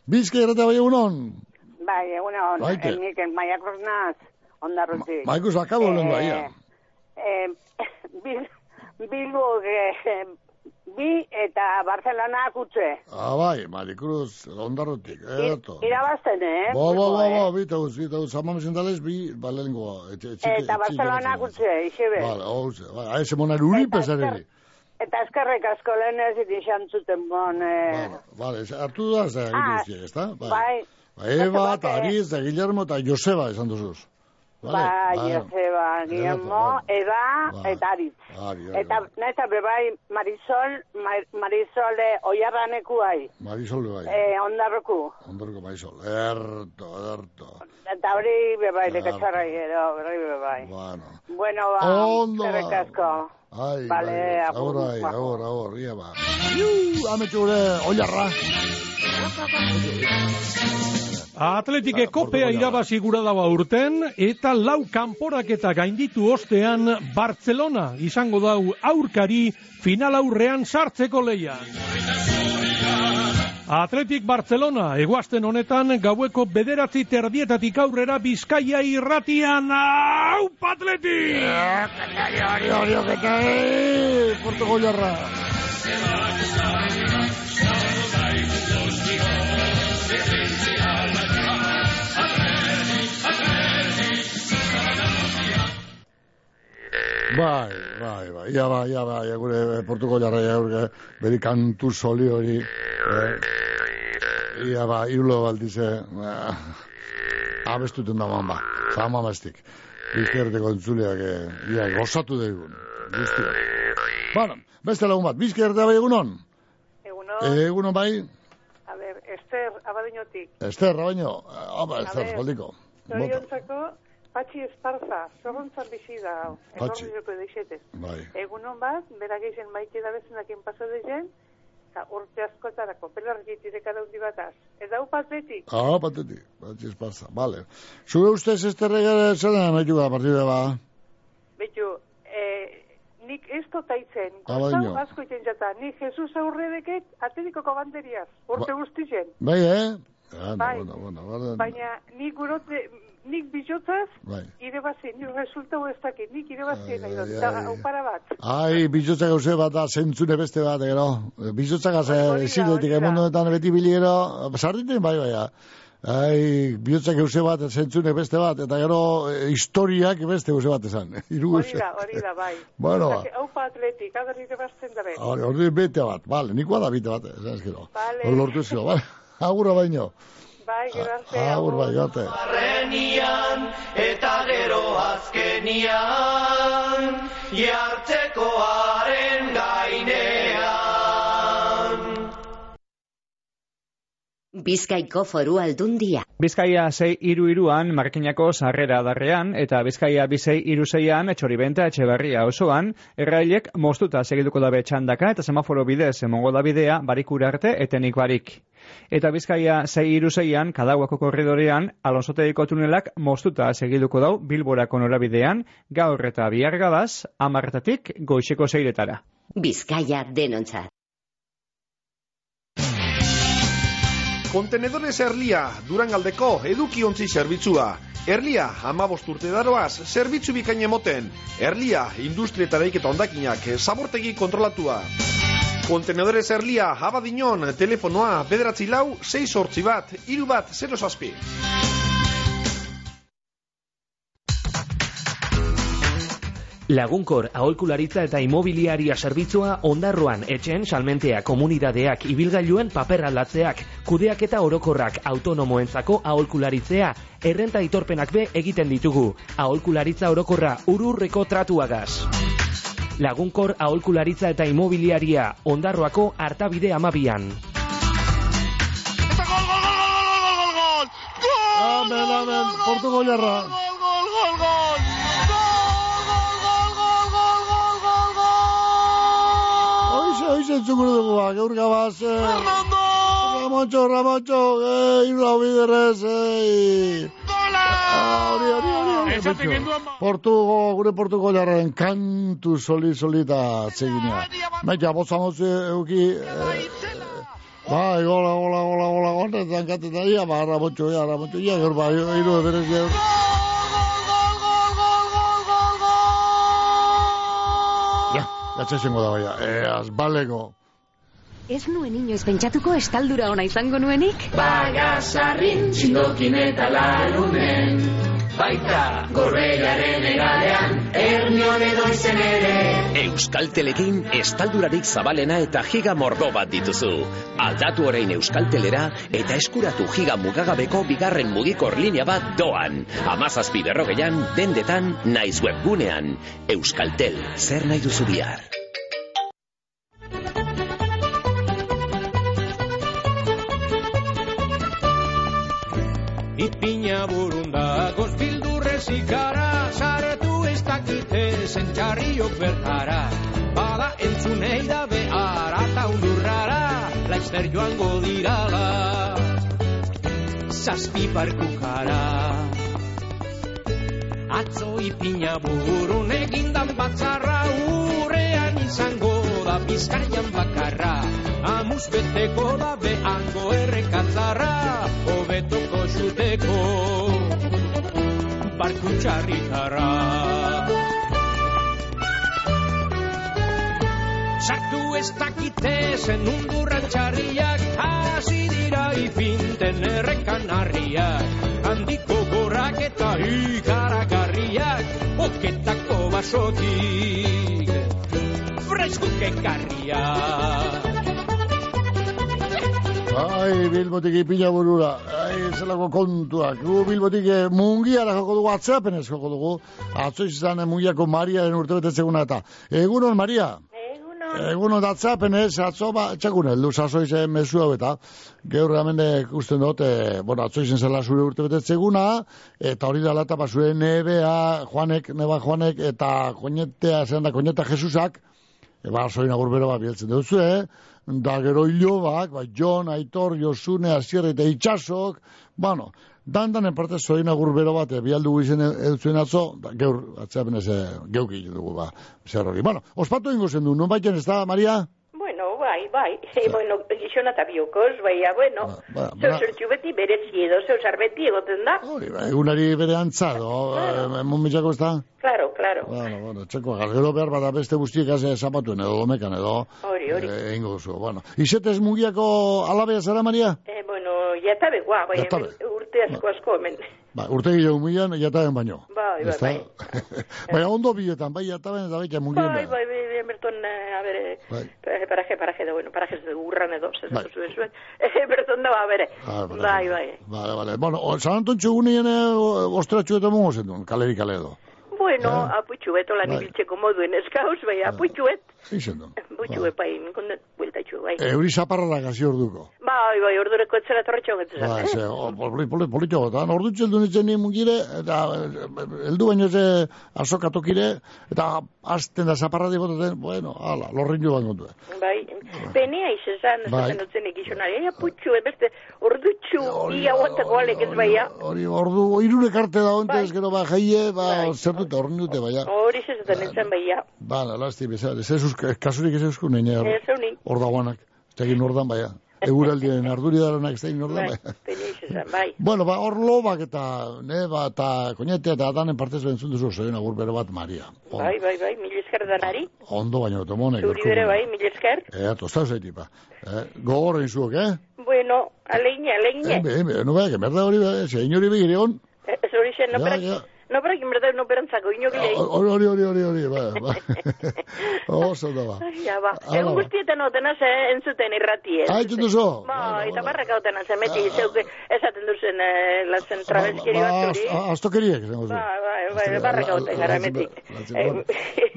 Bizke erate bai egunon. Bai, egunon, Baite. el Mikel Maiakos naz, ondarrutik. Ba, ikus akabo lehen baia. Eh, bil, Bilbo, eh, bi eta Barcelona akutze. Ah, bai, Marikruz, ondarrotik, eto. Irabazten, eh? Bo, bo, Bilbo, bo, eh? bo, bitauz, bitauz, zamamezen dalez, bi, balengoa. Eta Barcelona akutze, ixe be. Vale, hauze, bai, aese monar uri pesareri. Eta eskerrek asko lehen ez izan zuten bon. Eh, Vale, ez- hartu da, ez da, Ah, ez da? bai, Ba, Eva, Beste eta bat, eh? Ariz, eta Guillermo, eta Joseba, esan duzuz. Bai, Vale. Joseba, Guillermo, Eda, Bai. eta Aritz. Ari, ari, Eta bebai Marisol, Mar Marisol eh, oiarraneku ai, Marisol bai. eh, ondarroku. Ondorko Marisol. Erto, erto. Eta hori bebai, Claro. lekatxarra gero, hori bebai. Bueno. Bueno, ba, Ondo, eskerrik asko. Ai, Vale, bai, agur, agur, ai, ba. agur, agur, ia ba. Iu, ametxu gure, oiarra. Atletike kopea irabazi gura dago urten eta lau kanporaketa gainditu ostean Barcelona izango dau aurkari final aurrean sartzeko leian. Atletik Barcelona eguazten honetan gaueko bederatzi terdietatik aurrera Bizkaia irratian au Atletik! Hori, hori, Bai, bai, bai, ia bai, ia bai, gure eh, portuko jarra ja beri kantu soli hori, eh, ia bai, iulo baldize, eh, abestuten da man ba, fama bestik, bizkerteko entzuleak, eh, ia, gozatu daigun, guztia. Bueno, beste lagun bat, bizkerte bai egunon? Egunon. Egunon bai? A ber, Ester, abadinotik. Ester, abaino, hapa, Ester, poldiko. Zoriontzako, Patxi Esparza, zorrontzan bizi da, Patxi. etorri deixetez. Bai. Egunon bat, berak izen maite da bezenakin paso dezen, eta urte askotarako, pelarritik daundi bataz. Eta hu patletik. Ah, patetik, patxi esparza, vale. Zure ustez Ester regara zer da, maitu da, partida ba? Betu, eh, nik ez totaitzen, Abaino. gozau asko iten jata, nik Jesus aurredeket aterikoko banderiaz, urte Ba- guztizen. Bai, eh? Ah, Bai. bueno, bueno, bueno. Baina nik gurote, nik bizotzaz, Bai. irebazi, nik resultau ez dakit, nik irebazi nahi dut, ai, eta ai. hau para bat. Ai, bizotza gauze bat da, zentzune beste bat, gero. Bizotza gaze, da. emondoetan beti biliero, sarditen bai, bai, Ai, bihotza gauze bat, zentzune beste bat, eta gero eh, historiak beste gauze bat esan. Hiru Hori da, hori da, bai. Bueno, ba. Hau pa atletik, adar irebazten da be. Hori, hori bete bat, vale, nikoa da bite bat, esan eskero. Vale. Hori lortu ezkero, vale. Agurra baino. Bai, gerarte. Agur bai. Barrenian eta gero azkenian jartzekoaren Bizkaiko foru aldundia. Bizkaia 6 iru iruan, markinako sarrera darrean, eta Bizkaia bizei iru zeian, etxoribenta etxeberria osoan, errailek moztuta segituko dabe txandaka eta semaforo bidez emongo da bidea barikura arte etenik barik. Eta Bizkaia 6 iru zeian, kadauako korridorean, alonsoteiko tunelak moztuta segituko dau bilborako norabidean, gaur eta bihar gabaz, amarretatik goixeko zeiretara. Bizkaia denontzat. Kontenedores Erlia, Durangaldeko edukiontzi zerbitzua. Erlia, amabost urte daroaz, zerbitzu bikain emoten. Erlia, industrietara iketa ondakinak, zabortegi kontrolatua. Kontenedores Erlia, abadinon, telefonoa, bederatzi lau, 6 sortzi bat, iru bat, 0 zazpi. Lagunkor aholkularitza eta imobiliaria zerbitzua ondarroan etxen salmentea komunidadeak ibilgailuen paper aldatzeak, kudeak eta orokorrak autonomoentzako aholkularitzea, errenta itorpenak be egiten ditugu, aholkularitza orokorra ururreko tratuagaz. Lagunkor aholkularitza eta imobiliaria ondarroako hartabide amabian. Amen, amen, portuko jarra. Hoize, hoize entzukuru dugu, ba, gaur gabaz. Fernando! Ramontxo, Ramontxo, eh, irla biderrez, eh. Ah, Hori, hori, hori, hori. Esaten betxo. genduan Portugo, gure portugo jarraren kantu soli, soli eta txeginea. Maita, boza motzu euki, eh, Bai, gola, gola, gola, gola, gola, eta zankateta ia, ba, Ramontxo, ia, Ramontxo, ia, gaur, ba, iru eberez, gaur. Ja, gatxesengo da baia, e, azbaleko. Ez nuen inoiz pentsatuko estaldura ona izango nuenik? Bagasarrin, txindokin eta larunen Baita gorbeiaren egalean, ernion edo izen ere Euskaltelekin estaldurarik zabalena eta giga mordo bat dituzu. Aldatu orain Euskaltelera eta eskuratu giga mugagabeko bigarren mugikor linea bat doan. Amazazpi berrogeian, dendetan, naiz webgunean. Euskaltel, zer nahi duzu bihar? Ipina burunda, gozbildurrez ikara, saretu ez dakite zentxarriok bertara. Bada entzunei da behar, eta undurrara, laizter joango dirala. Zazpi barkukara. Atzo ipina burun egindan batzarra, urrean izango da bizkaian bakarra. Amuz beteko da behango errekatzarra, hobetoko zuteko barku txarritarra. Sartu ez dakite zen undurran txarriak, hasi dira ipinten errekan harriak. Handiko gorrak eta ikaragarriak, oketako basotik Freskuk ekarria Ai, bilbotik ipila burura. Ai, zelako kontuak. Gu bilbotik eh, mungiara joko dugu, atzeapenez joko dugu. Atzo izan eh, mungiako Mariaren urte betetzeguna eta. Egunon, Maria? Egunon. Egunon, atzeapenez, atzo ba, txakun heldu, saso izan mesu hau eta. Geur hemen ikusten dut, e, bueno, atzo izan zela zure urte betetzeguna, eta hori da lata, zure nebea, Juanek, neba Juanek, eta koñetea, zelan da, koñeta Jesusak, Eba, soin agurbero bat bieltzen duzu, eh? Da gero hilobak, ba, Jon, Aitor, Josune, Asier eta Itxasok, bueno, dan danen parte soin agurbero bat, eh, bialdu izen eutzuen atzo, da, geur, atzeapen ez, geuki dugu, ba, zer hori. Bueno, ospatu ingo zen du, non baiten ez da, Maria? Bai, bai. E, bueno, gizona eta biokos, baina, bueno, ba, zeu ba. zertxu beti berezi edo, zeu beti egoten da. Hori, ba, egunari bere antzado, eh, munmitxako ez da? Claro, claro. Bueno, bueno, txeko, gero behar bada beste guztiek haze zapatuen edo domekan edo. Hori, hori. Eh, ingo duzu, bueno. Izetez mugiako alabea zara, Maria? Eh, bueno, jata begoa, bai, urte asko asko hemen. Ba, urte gile mugian, jataben baino. Bai, bai, bai. Baina ondo bietan, bai jataben eta baita mugien Bai, bai, bai, bai, berton, eh, a bere, Bai. eh, paraje, paraje, da, bueno, paraje de urran edo, ez Bai. zuen zuen. Eh, berton da, ba, bere. Ah, bai, Bai, bai. Vale. Bueno, o- San Anton txugunien ostratxu eta mungo zen duen, kaleri kale edo. Bueno, Eh? aputxuet, holan Bai. ibiltzeko moduen eskauz, bai, aputxuet, Ixen duen. aputxuet, bai, kondet, bueltatxu, bai. Euri zaparra gazi orduko. Bai, bai, ordureko etzera torretxo getzen. Ba, ze, o, poli, poli, politxo gota. Ordu txeldu nintzen ni mungire, eta eh, heldu baino ze azokatokire, eta azten da zaparra dibotaten, bueno, ala, lorrin jo bango duen. Bai, penea izan, ez Bai. zen dutzen ikizunari, ja, putxu, beste, ordutxu, ia guantako alek ez baia. Hori, ordu, irure karte da ontez, gero ba, jaie, ba, zer dute, horren dute, baina. Hori zezaten nintzen baia. Ba, lasti, bezala, ez ez uzk- kasurik ez euskun, nene, hor, hor dagoanak, ez egin ordan, baina. Eguraldien arduri daranak ez egin ordan, bai, izan, bai. Bueno, ba, hor lobak eta, ne, ba, eta koñetea eta danen partez bentzun duzu, zoen agur bere bat, Maria. On- Bai, bai, bai, mil esker danari. Ondo baino, tomonek. Zuri bere bai, mil esker. Eh, tostau zaitipa. Eh, gogorren zuok, eh? Bueno, aleine, aleine. Eh, be, be, no beha, que merda hori, zein hori begire on. Ez hori zen, no Ja, ja. No perak, inberda, no perantzako, inokilei. Hori, hori, hori, hori, hori, ba, ba. Oso da, ba. Ja, ba. Hala, Egun ba. guztietan otena ze entzuten irratien. Ah, entzun duzu? Ba, eta barraka otena ze meti, zeuke esaten duzen eh, lazen trabezkeri Ba, batzuri. az- astokeriek, zengo zu. Ba, ba, ba, barraka oten gara metik.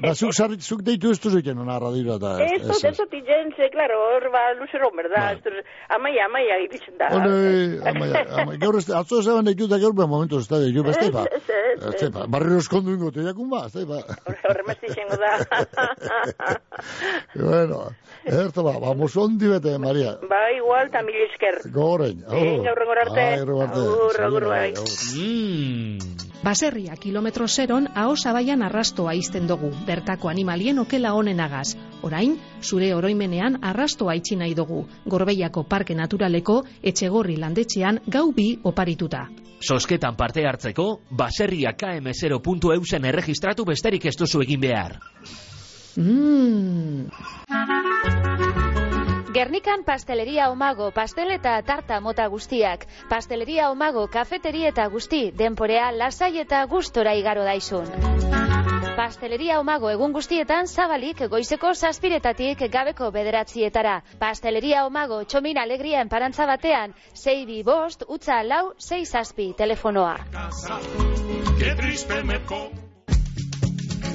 Ba, zuk, sarri, zuk deitu ez duzu iten ona radioa eta... Ez, ez, ez, oti jentze, klaro, hor ba, luzero, berda, ez dut, amaia, amaia, iritzen da. Hone, amaia, amaia, gaur ez, atzo ez eban deitu eta gaur beha momentu ez da deitu, beste ba. Ez, ez, Ez ba, barriro eskondu ingo, te jakun ba, ez ba. Horremazti izango da. Bueno, erto ba, vamos ondi bete, Maria. ba, igual, eta mil esker. Gorein. Venga, hurrengor arte. Ai, hurrengor arte. Agur, bai. Baserria kilometro zeron aho zabaian arrastoa izten dugu, bertako animalien okela honenagaz. Orain, zure oroimenean arrastoa itxi nahi dugu, Gorbeiako Parke Naturaleko etxegorri landetxean gau bi oparituta. Sosketan parte hartzeko, baserria km0.eusen erregistratu besterik ez duzu egin behar. Mmm... Gernikan pasteleria omago, pastel eta tarta mota guztiak. Pasteleria omago, kafeteri eta guzti, denporea lasai eta gustora igaro daizun. Pasteleria omago egun guztietan zabalik goizeko zazpiretatik gabeko bederatzietara. Pasteleria omago txomin alegria enparantza batean, zei bi bost, utza lau, zei zazpi telefonoa.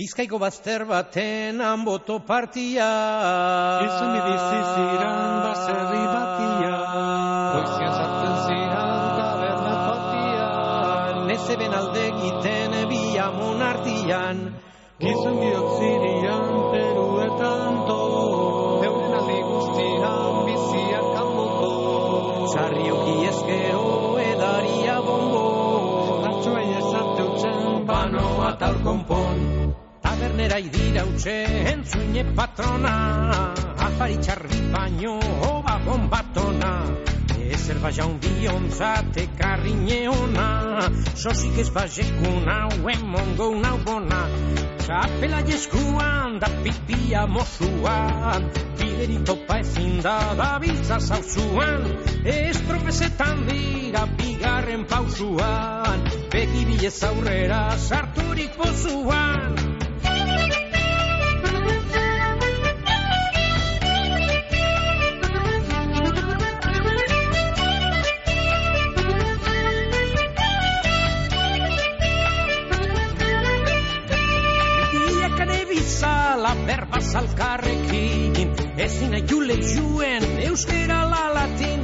Bizkaiko bazter baten anboto partia. Izan bidizi ziran baserri batia. Goizian sartzen ziran taberna patia Nezeben alde egiten biamon artian Gizon biok zirian peruetan to Euren aldi guztian biziak kanboto Zarrioki ezkero edaria bombo Hartxoa esateutzen banoa tal konpon Tabernera idira utxe entzuine patrona Afari txarri baino oba bombatona Ez Zerba jaun biontzat ekarri neona Sosik ez bazekun hau emongo nau bona. Txapela jeskuan da pipia mozuan Bideri topa ezin da da biltza zauzuan. Ez tropezetan dira bigarren pausuan Begi bilez aurrera sarturik pozuan bizala berba zalkarrekin Ezin aiule juen euskera lalatin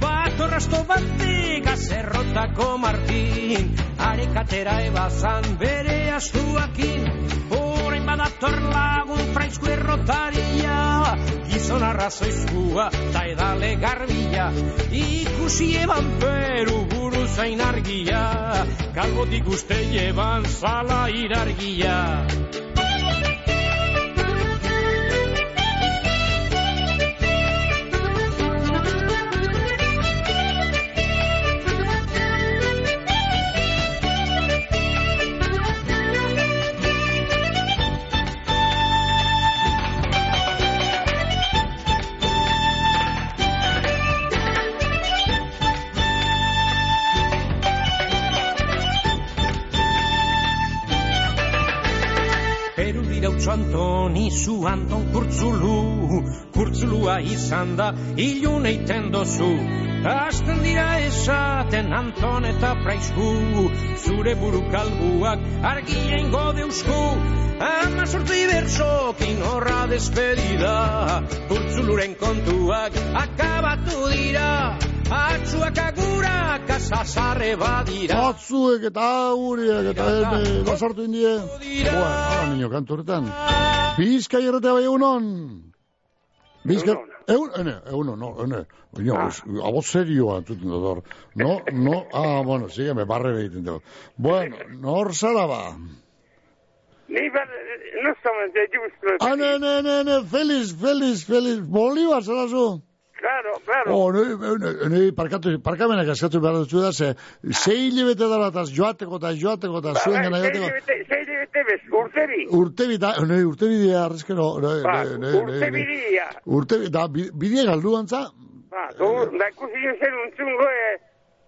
Bat orrasto batek azerrotako martin Arekatera ebazan bere astuakin. Horain badator lagun fraizku errotaria Gizon arrazoizkua ta edale garbila Ikusi eban peru buru zain argia Kalbotik uste eban zala irargia Antoni zu Anton kurtzulu Kurtzulua izan da ilun eiten dozu. Azten dira esaten Anton eta praizku Zure buru kalbuak argien godeusku Ama sortzi bersokin horra despedida Kurtzuluren kontuak akabatu dira Atzuak agurak azazarre badira Batzuek eta aguriek eta ene, basartu indie. Bueno, ahora niño, kantu horretan. Bizkai erratea bai egunon. Bizkai... Egun, ene, egunon, no, ene. Oino, es, abo serioa entzuten dut hor. No, no, ah, bueno, sígueme, barre behiten dut. Bueno, nor zara ba. Ni ber, no solamente justo. Ah, ne, ne, ne, ne, feliz, feliz, feliz. Bolívar zara zu. Claro, claro. Oh, ne, ne, ne, parkatu, parkamenak askatu behar dutzu da, ze, zei hilabete dara eta joateko eta joateko eta zuen gana joateko. Sei bete bez, urtebi. Urtebi, da, ne, urtebi dia, arrezkero, ne, Ba, ne, ne, ne, urtebi ne. dia. Urtebi, da, bi- bidea galdu antza, Ba, du, da ikusi jo zen untzungo, e,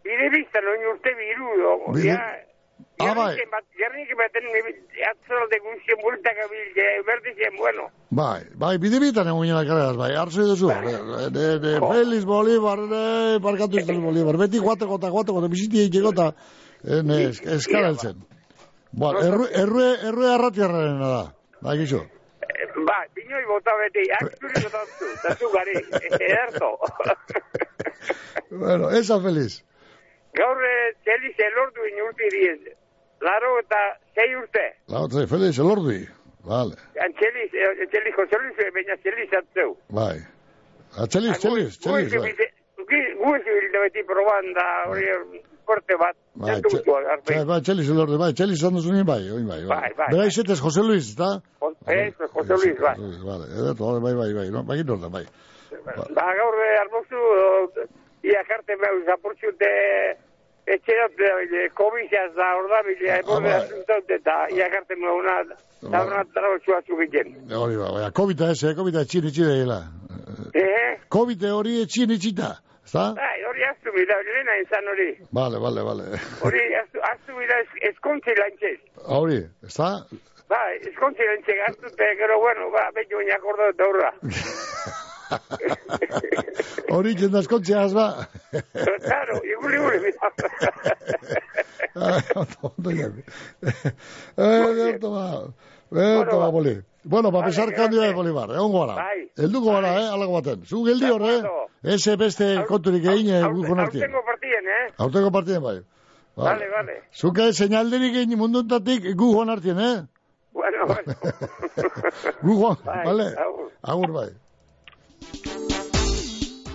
bide biztan, oin urtebi irudo. Bide- Ja, Ah, bai. Gernik bat, gernik baten atzalde guztien bultak abil, berdizien, bueno. bai, bai, bide bitan egun jena kareaz, bai, arzu duzu, ne, ne, ne, Feliz Bolívar, ne, parkatu izan Bolívar, beti guateko eta guateko eta biziti egiteko eta, eh, ne, esk- eskaraltzen. Ba, erru, errue, errue arratiarrarena da, da, gizu. Ba, binoi bota beti, akzuri botatu, eta zu gari, ederto. Bueno, esa feliz. Gaur, txeliz elordu inurti diez. Laro eta sei urte. La otra, feliz, el ordi. Vale, Txeliz, eh, txeliz, Jose Luis, eh, baina txeliz atzeu. bai. A txeliz, txeliz, txeliz, bai. Guzi bilde beti proban da, hori korte bat. Bai, txe- bai, txeliz, el ordi, bai, txeliz zandu zunien, bai, oin bai, Bai, bai, Bera bai. izetez Jose Luis, eta? Eso, Jose Luis, bai. Vale, edo, bai, bai, bai, no, bai, norda, bai. Ba, gaur eh, almozu, ia jarte meu, zapurtxute, etxerot, eh, komisiaz da, orda, bila, eborde bai. asuntot, eta ia jarte meu, una, da, una trabotxua zugiten. Hori ba, bai, COVID ez, eh, COVID etxin etxin dela. Eh? COVID hori etxin etxita, ezta? Bai, hori aztu bila, lehena izan hori. Vale, vale, vale. Hori aztu, aztu bila es, eskontzi lantxez. Hori, ezta? Bai, eskontzi lantxez, aztute, gero, bueno, ba, behin oinak ordo eta hurra. Hori jenda eskontzeaz, ba. Claro, iguli guli, mira. Ah, ondo, ondo, ja. Eh, derto ba. Derto ba, boli. Bueno, ba, pesar kandio de Bolivar, egon gara. Bai. Elduko gara, eh, alako baten. Zu geldi hor, eh? Ese beste konturik egin, eh, gu jonartien. Aurtengo partien, eh? Aurteko partien, bai. Vale, vale. Zuka señalderik egin munduntatik gu jonartien, eh? Bueno, bueno. Gu joan, Bai, vale? Agur, bai.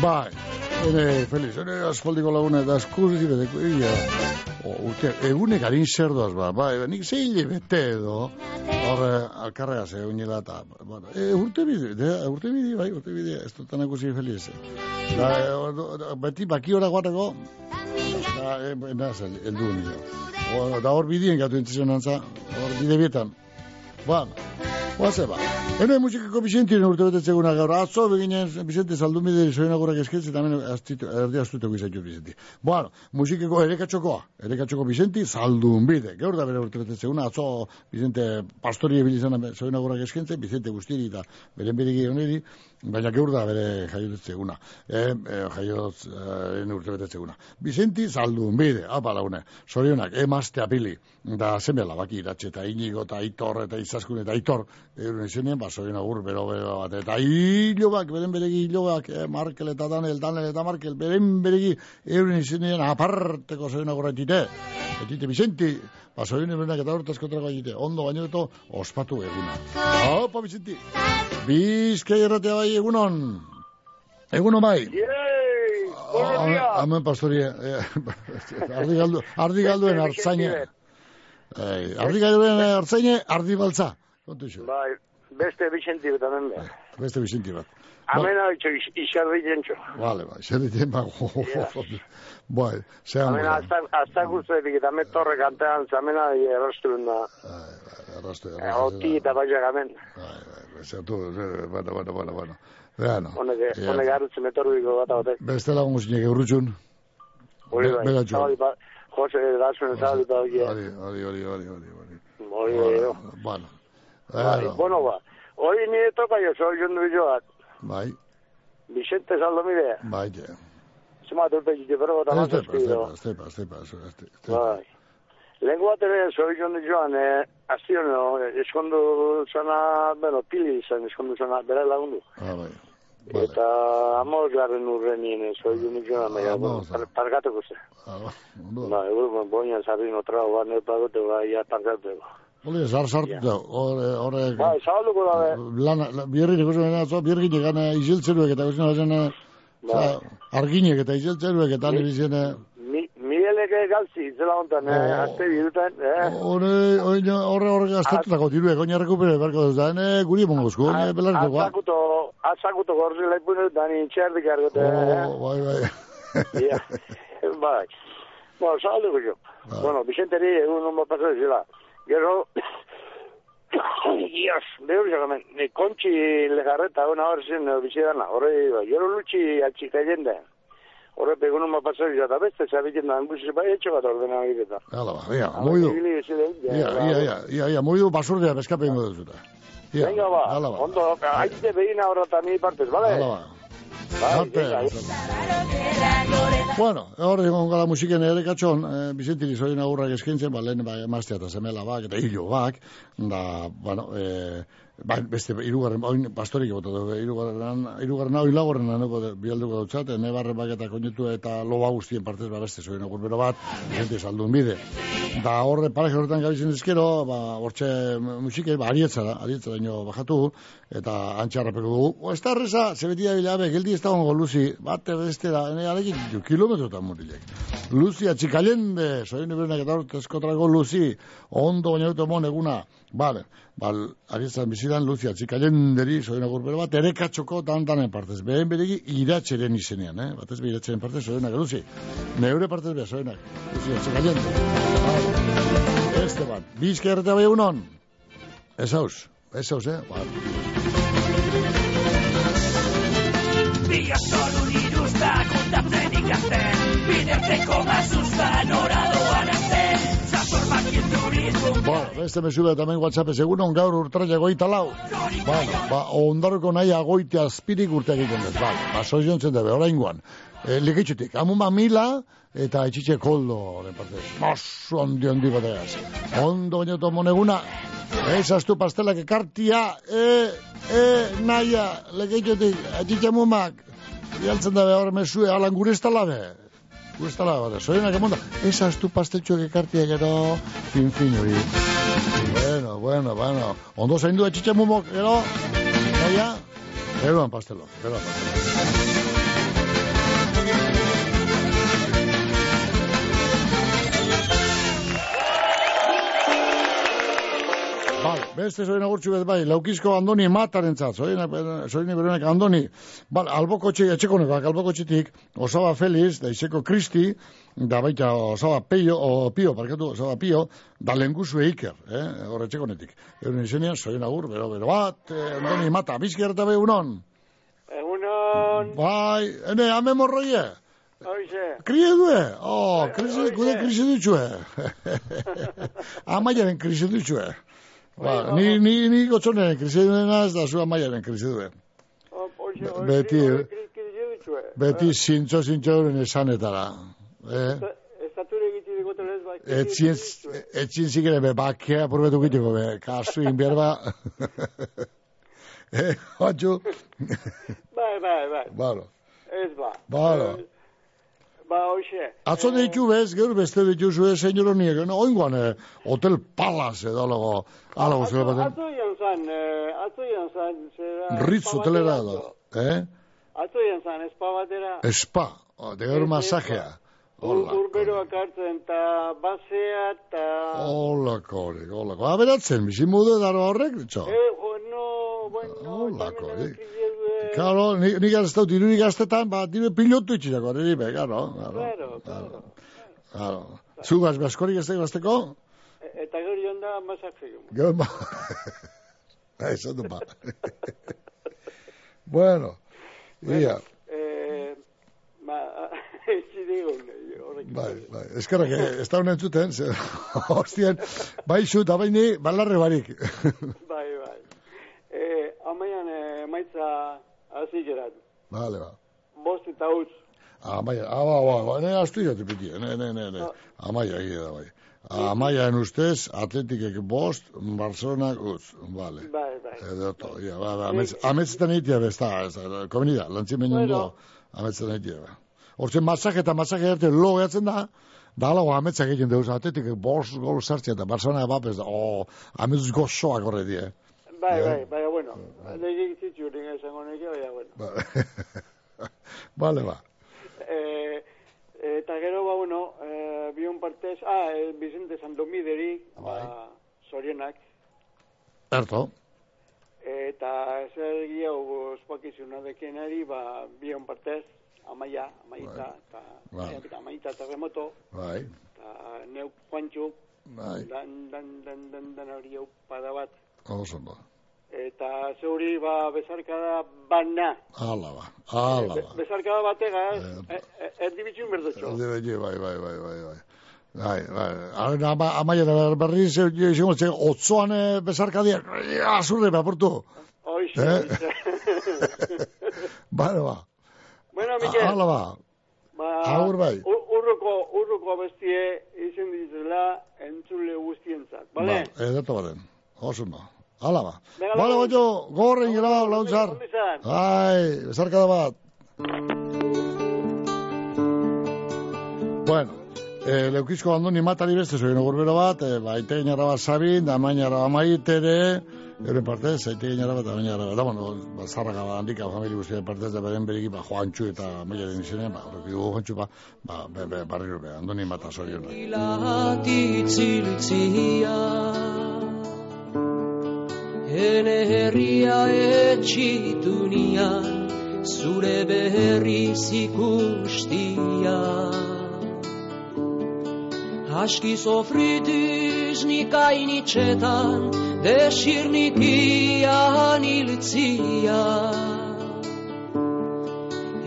Bai, ene, Feliz, ene aspaldiko laguna eta eskurri bedeko, ia, o, urte, egunek harin zerdoaz, ba, bai, nik zeile bete edo, horre, alkarrega ze, unila eta, bueno, e, urte bide, de, urte bide, bai, urte bide, ez dut anakusi Feliz, eh. da, e, o, da, beti baki hora guateko, da, e, naz, el, el du nio. O, da hor bidien gatu entzizio nantza, hor bide bietan, bueno, Oaze ba. Hene musikako Bizentiren urte betetzeguna gaur. Atzo beginen Bizente zaldumide zoena gurak esketze, eta hemen erdi astuteko izaitu Bizenti. Bueno, musikako erekatxokoa. Erekatxoko Bizenti zaldunbide. Gaur da bere urte betetzeguna. Atzo Bizente pastori ebilizana zoena gurak eskentze, Bizente guztiri eta beren beregi oneri. Baina gaur da bere jaiotetzeguna. E, e, jaiotzen urte betetzeguna. Bizenti zaldunbide. Apa laune. Zorionak, emazte apili. Da zemela baki iratxe eta inigo eta aitor eta izaskun eta aitor euren izenien, ba, zoin agur, bero, bero, bat, eta hilobak, beren beregi hilobak, eh, Markel eta Danel, Danel eta Markel, beren beregi euren izenien aparteko zoin agurra etite, etite Ba, zoin eurenak eta hortazko trago egite, ondo baino eto, ospatu eguna. Opa, Vicenti! Bizkai erratea bai egunon! Egunon bai! Hemen pastorie, ardi galdu, ardi galduen hartzaine. Eh, ardi galduen hartzaine, ardi baltza. Kontu. Bai, beste Vicenti bat hemen. Beste Vicenti bat. Hemen hau itxo, isarri jentxo. Vale, bai, isarri jentxo. Bai, zehan. Hemen hasta guztetik eta hemen torre kantean, hemen hau errastuen da. Errastu, Oti eta baiak hemen. Bai, bai, zertu, bueno, bueno, bueno, bueno. Bueno. Honek garrutzen metorriko bat batek. Beste lagun guzinek eurrutxun. Hori bai, zabali pa, Jose, gatzuen zabali pa. Hori, hori, hori, hori, hori. Hori, hori. Bueno. Bai, bueno, ba. Hori nire toka jo, zoi jondu bizoak. Bai. Vicente Saldomide. Bai, je. Zuma dute jite, pero gota más espido. Estepa, estepa, estepa, estepa. Bai. Lengu bat ere, zoi jondu joan, eh, azio, no, eskondu zana, bueno, pili izan, eskondu zana, bera lagundu. Ah, bai. Vale. Eta amos garren urren nien, zoi jondu joan, baina, bueno, par, pargateko ze. Ah, ba, ba, egur, boina zarri no trao, ba, ne pagote, ba, ia pargateko. Ole, zar sartu da, ore, ore... Bai, zabalduko da, be. Lan, birri ikusten gana, zo, birri gana iziltzeruek eta ikusten gana, bai. arginek eta iziltzeruek eta nire izene... Migueleke galtzi, zela hontan, eh, azte bidutan, eh? Hore, horre, horre gaztetutako diruek, oina rekupere berko dut, da, guri emongo duzku, oina belarko, ba. Azakuto, azakuto gorri laipun dut, dani txerdik argote, eh? Bai, bai. Ia, bai. Bueno, zabalduko jo. Bueno, Vicenteri, egun nomba paso zela. Gero, Dios, behur jokamen, ni kontxi legarreta una hor zen bizidana, horre, gero lutxi atxika jende. Horre, pegun uma pasari eta beste, zabitzen da, anguzi bai etxo bat ordena egiteta. Hala ba, ia, moidu. Ia, ia, ia, ia, ia, moidu basurdea beskape ingo duzuta. Venga ba, ondo, haite behina horra eta mi partez, bale? Hala ba. Bai, bueno, hor egon gara musiken ere katxon, eh, Bizentiri zoin agurrak eskintzen, ba, lehen ba, emaztea eta zemela bak, eta hilo bak, da, bueno, eh, ba, beste, irugarren, oin pastorik bota dugu, irugarren, irugarren hau hilagorren anoko bialduko dutzat, ene barren bak eta konetu eta loba guztien partez, ba, beste zoin agur bero bat, gente saldun bide. Da, horre, pareja horretan gabizen ezkero, ba, hortxe musikei, ba, arietza da, arietza daño bajatu, eta antxarrapeko dugu. O, ez da reza, zebeti da bilabe, geldi ez da hongo luzi, bate beste da, ene alekin, jo, kilometrotan murilek. Luzi, atxikalende, zoin eberenak eta hortezko trago luzi, ondo baina dut mon eguna, bale, bal, arietzan bizidan, luzi, atxikalenderi, zoin agur bero bat, ere katxoko tantanen partez, behen beregi iratxeren izenean, eh? batez be iratxeren partez, zoinak, luzi, neure partez beha, zoinak, luzi, atxikalende. Este bat, bizka erretea bai egunon, ez haus, ez haus, eh? Ba. Bila zorun irusta kontatzen ikasten Biderteko mazuzta nora Ba, beste mesu bat hemen WhatsApp egunon gaur urtraia goita lau. Ba, ba, ondarroko nahi agoite azpirik urte egiten dut. Ba, ba, soiziontzen dabe, orain guan. E, Ligitxutik, amuma mila eta etxitxe koldo, horren parte. Masu handi handi bat egaz. Ondo baino tomon eguna, ez astu pastelak ekartia, e, e, naia, ligitxutik, etxitxe mumak. Ialtzen dabe, horre mesue, alan gure ez talabe. Gustala, bada, sorenak emonda. Esa estu pasteltxoak ekartia gero, fin fin hori. Bueno, bueno, bueno. Ondo zaindu etxitxe mumok, gero, gaia, geroan pastelo, geroan pastelo. Beste soin agurtxu bet bai, laukizko andoni mataren zat, soin berenak andoni, bal, alboko txe, etxekonekoak, alboko txetik, osaba Feliz, da izeko Kristi, da baita osaba Pio, o Pio, parkatu, osaba Pio, da lenguzu eiker, eh, horre etxekonetik. Euren izenian, soin agur, bero, bero bat, eh, andoni mata, bizki hartabe unon. Egunon, Bai, ene, ame morroie. hoxe, Krie due, oh, krisi, kude krisi dutxue. Amaiaren krisi dutxue. Ba, ni, ni, ni gotzoneren krisi duena ez da zu amaiaren krisi duen. hoxe, hoxe, Beti, ditxue. beti zintzo zintzo euren esanetara. Eh? Bai, Etzien, etzien zikere be, bakea probetu gitiko be, kasu inbier ba. eh, batxu, bai, bai, bai, balo, ez ba. balo. Ba, hoxe, Atzo deitu bez, gero beste ditu zuen senyoro niek, no, oinguan, eh, Hotel Palace edo logo, ala guztela baten. atzo ian zan, eh, atzo ian zan. Ritz hotelera da, eh? Atzo ian zan, espa batera. Spa, oh, de gero masajea. Hola, Urberoak hartzen, eta basea, eta... hola, kori, hola, kori. Aberatzen, bizi mudu edaro horrek, ditxo. Eh, o, no, bueno, Hola, kori. Claro, ni, ni gaztau diru gaztetan, ba, diru pilotu itxirako, niri be, claro, claro, Claro, claro. Zugaz, baskorik ez gazteko? E- Eta gero joan da masaje. Gero, ba. Eso du ba. bueno, ia, Eh, ba, bai, bai, eskerrak, eh, ez da honen zuten, ze, hostien, bai zu, da baini, balarre barik. Bai, bai. Amaian eh, maitza hasi gerat. Vale, ba. Bost eta utz. Amaia, ah, ba, ba, ba, ne, astu jate piti, ne, ne, ne, ne. Amaia, egia da, bai. Amaia en ustez, atletikek bost, Barcelonak utz, vale. Bai, bai. Edo to, ia, ba, ba, amets, ametzetan itia besta, ez da, komunida, lantzimen Bueno. bueno. ametzetan itia, ba. Hortzen matzak eta matzak erte lo gehatzen da, da alago ametzak egin deuz, atletikek bost gol sartzea eta Barcelona bapez da, oh, ametz gozoak horre die. Bai, Ja. bai, bai, bueno. Lege zitzu ringa esango neke, bai, bueno. Ba. Vale, ba. Eh, eta gero, ba, bueno, eh, bion partez, ah, eh, Vicente Sandomideri, ba, zorionak, Erto, eta zer gia ospakizuna dekenari, ba, bion partez, amaia, amaita, eta Bai. eta amaita terremoto, bai, eta neuk Juantxu, bai, dan, dan, dan, dan, dan hori hau pada bat, oso ba. Eta zeuri, ba, bezarkada bana, Ala ba, ala Be, ba. bezarkada batega, eh, eh, erdibitxun berdotxo. Alde bai, bai, bai, bai, bai, bai. Bai, bai. Haren ama, amaia da berri izango zen, otzoan eh, bezarkadia, azurre behaportu. Hoxe, Eh? hoxe. Bale, ba. bueno, Mikel, Hala ba. ba, agur bai. urruko, urruko bestie izen dizela entzule guztientzat, bale? Ba, edato baden. Oso ba. Hala ba. Bale, baito, gorren gira, launtzar. Ai, bezarkada bat. Bueno, eh, leukizko andoni matari beste zoin gurbero bat, eh, ba, ite gainara bat sabin, da mainara bat maitere, euren partez, ite gainara bat, da mainara bat, da, bueno, ba, zarraka bat handika, familia guztien partez, da beren beriki, ba, Joantxu eta mailaren izenean, ba, horrek dugu Joantxu, ba, ba, be, be, barriro, be, andoni mata zorionak. Ene herria etxitu nian Zure berriz ikustia. Aski sofritiz nikainitxetan Desirnikian iltzia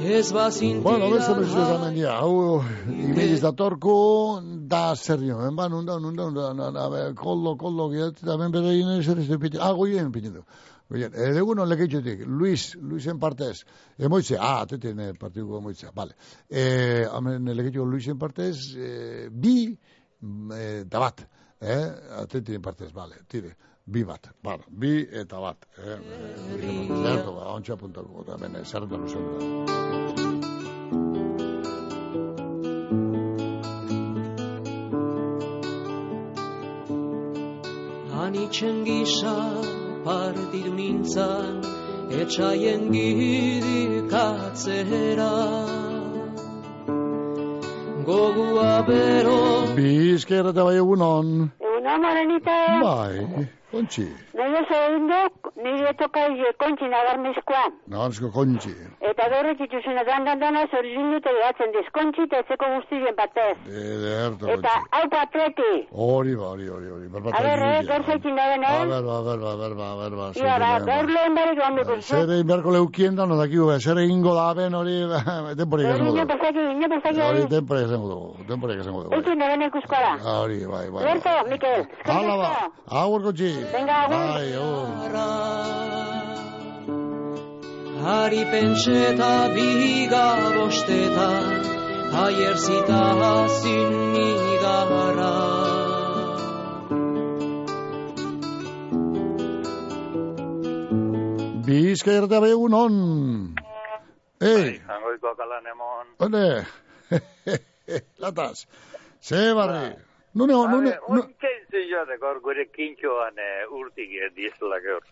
Ez bazintira Bueno, beste mesu esan dia, hau iberiz datorko, da zer dio, ben ba, nunda, nunda, nunda, nunda, koldo, koldo, giat, da ben bere inen zer ez dupiti, ah, goien pinitu. Goien, egun on leketxetik, Luis, Luisen partez, emoitze, ah, ateten eh, partiko emoitze, vale. Eh, amen leketxeko Luisen partez, eh, bi, mm, eh, da bat, eh, ateten partez, vale, tire. Bi bat, bar, bi eta bat. Eh, eh, zertu, ba, ontsa puntako, da bene, zertu luzen da. Anitzen gisa partidu nintzan Etxaien gidikatzera Gogua bero Bizker eta bai egunon. Egun amarenita, Bai, kontxi. egin duk, nire toka kontxi nagarmezkoan. Nahansko kontxi. Eta gaur etxituzuna dandan dana zorizun dute gehatzen diskontxi eta etzeko guztien batez. Ederto Eta kontxi. hau patreti. Hori ba, hori, hori, hori. Berbata A ber, eh, gaur zaitin da A bena, eh? ber, ba, ber, ba, ber, ba, ber, ba. Ia, ba, gaur lehen barik joan beko. Zer egin beharko leukien da, no dakigu, be, zer egingo da ben hori, temporik esango ino dugu. pasaki, ino pasaki Hori hori. temporik esango dugu, temporik esango dugu. Eikin da bena ikuskola. Hori, bai, bai. Berto, Mikel, Hala ba, agur kontxi. Venga, agur. Bai, agur. Hari pentseta biga bostetan Aier zita hazin igarra Bizker eta bai egunon. Ei, Zangoiko kalan emon. hone. Lataz. Ze barri. Nune, nune, nune. Unkein zioatek hor gure kintxoan eh, urtik dizela gaur.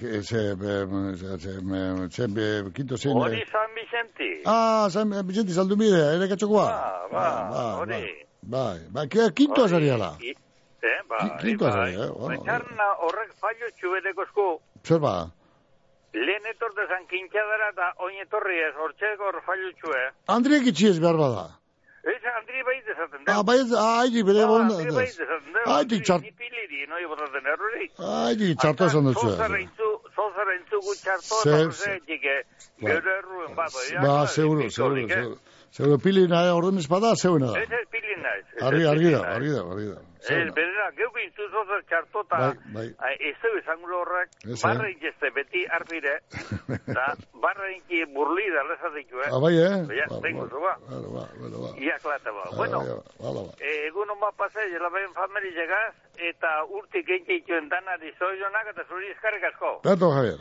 Ze, ze, ze, ze, ze, ze, kinto zein. Hori San Vicenti. Ah, San Vicente Zaldumide, ere katxokoa. Ah, ba, hori. Bai, bai, bai, kinto azariala. I- Eh, ba, Ki- kinto bai. azari, eh, bueno. Baina horrek fallo txubeteko esku. Zer ba? Lehen etorte zan kintxadara eta oin etorri ez, hortxeko hor fallo txue. Andriek itxiez behar bada. Ez, Andri bai dezaten Ah, bai, ah, haiti bere bon. Andri bai dezaten deu. Haiti txart, Ni piliri, noi botaten errori. haiti txarto esan. Zozara intzu, zozara intzu gutxarto, Zer, eta horretik, gero erruen bat. Ba, seguro, seguro, seguro. Seguro pilina orden espada, zeuena da. Ez pilin ez Argi, ez argi pilin da, argi da, argi da. Ez, Zeuena. berera, geuk intzu zozar txartota, Bai, bai. ai, ez du izango horrek, eh? barra intzeste beti arpire, eta barra inki burli da lezatik, eh? Ah, bai, eh? Ja, tengo, ba. Bueno, ba, bueno, ba. Ia klata ba. Ah, Bueno, bai, ba, hala, ba. eh, egun hon bat pasa, jela behin famili llegaz, eta urtik eintxe itxuen danari zoionak, eta zuri eskarrik asko. Beto, Javier.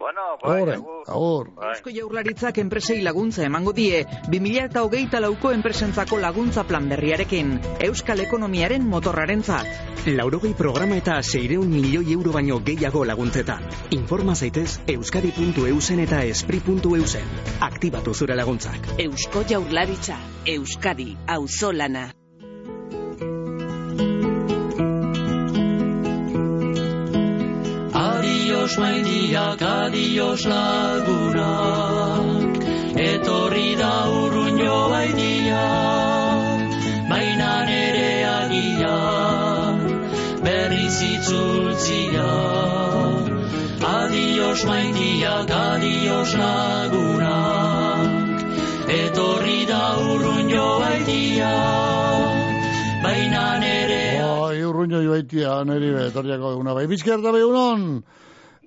Bueno, bai, Agur, agur. Eusko Jaurlaritzak enpresei laguntza emango die 20hogeita lauko enpresentzako laguntza plan berriarekin Euskal Ekonomiaren motorrarentzat. Laurogei programa eta seireun milioi euro baino gehiago laguntzetan. Informa zaitez euskadi.eusen eta espri.eusen. Aktibatu zure laguntzak. Eusko Jaurlaritza, Euskadi, auzolana. Adios maitiak, adios lagunak Etorri da urruño baitia Baina nere agia Berriz itzultzia. Adios maitiak, adios lagunak Etorri da urruño baitia Baina nere Bai, urruño joaitia, neri be, etorriako eguna bai. Bizker da egunon.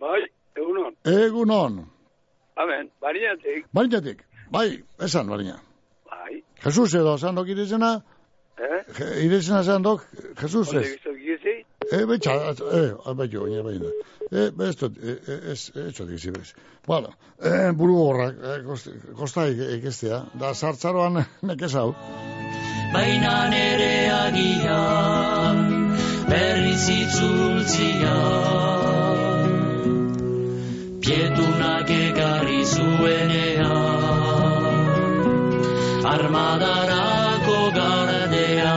Bai, egunon. Egunon. Amen, bariatik. Bainatik, bai, esan, barina. Bai. Jesus edo, esan dok irizena, Eh? Je- irizena esan dok, Jesus ez. gizu gizi? E, betxa, e, bai jo, baina, baina. E, ez dut, e, e, ez, ez dut gizi bez. Bueno, e, buru horrak, e, kost, kosta ikestea, da sartzaroan nekez hau. Baina nere agian berriz itzultzia. Pietunak ekarri zuenean armadarako gardea.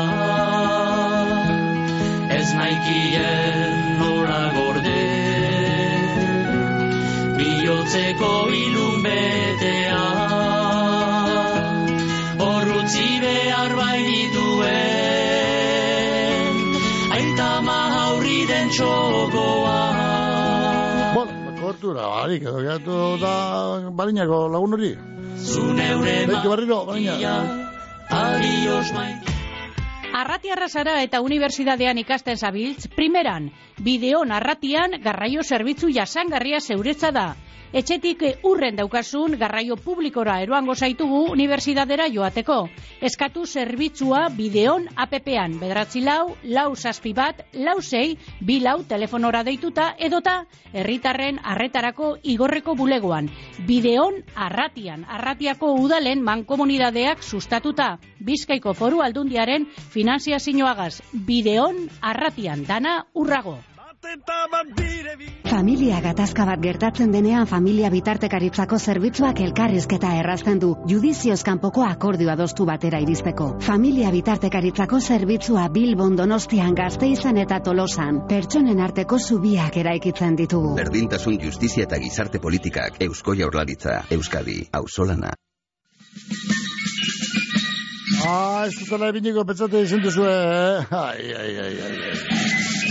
Ez naikien nola gorde bihotzeko ilun bainituen aita mahaurri den txokoa Bueno, kortura, barik, edo gatu da barinako lagun hori. Barriro, baina. Adios mai Arratiarra zara eta unibertsitatean ikasten zabiltz, primeran, bideon arratian garraio zerbitzu jasangarria zeuretza da. Etxetik urren daukasun garraio publikora eroango zaitugu unibertsitatera joateko. Eskatu zerbitzua bideon APP-an, bedratzi lau, lau zazpi bat, lau zei, bi lau telefonora deituta edota herritarren arretarako igorreko bulegoan. Bideon arratian, arratiako udalen mankomunidadeak sustatuta. Bizkaiko foru aldundiaren finanziazioagaz. Bideon arratian, dana urrago. Familia gatazka bat gertatzen denean familia bitartekaritzako zerbitzuak elkarrizketa errazten du judizioz kanpoko akordio adostu batera iristeko. Familia bitartekaritzako zerbitzua Bilbon Donostian Gazteizan eta Tolosan pertsonen arteko zubiak eraikitzen ditugu. Berdintasun justizia eta gizarte politikak Eusko Jaurlaritza, Euskadi, Ausolana. Ah, ez dutela ebiniko pentsate izan duzu, eh? Ai, ai, ai, ai, ai.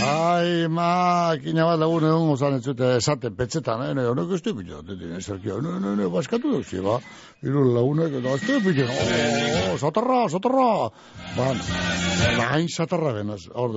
Ai, makina bat lagun egon gozan ez zute esaten petxetan, eh? Honek ez du bila, deti, zerkia, ne, ne, ne, baskatu duk, ba? Iru lagunek, eta ez du bila, oh, satarra, satarra! Ban, nahin satarra genaz, hor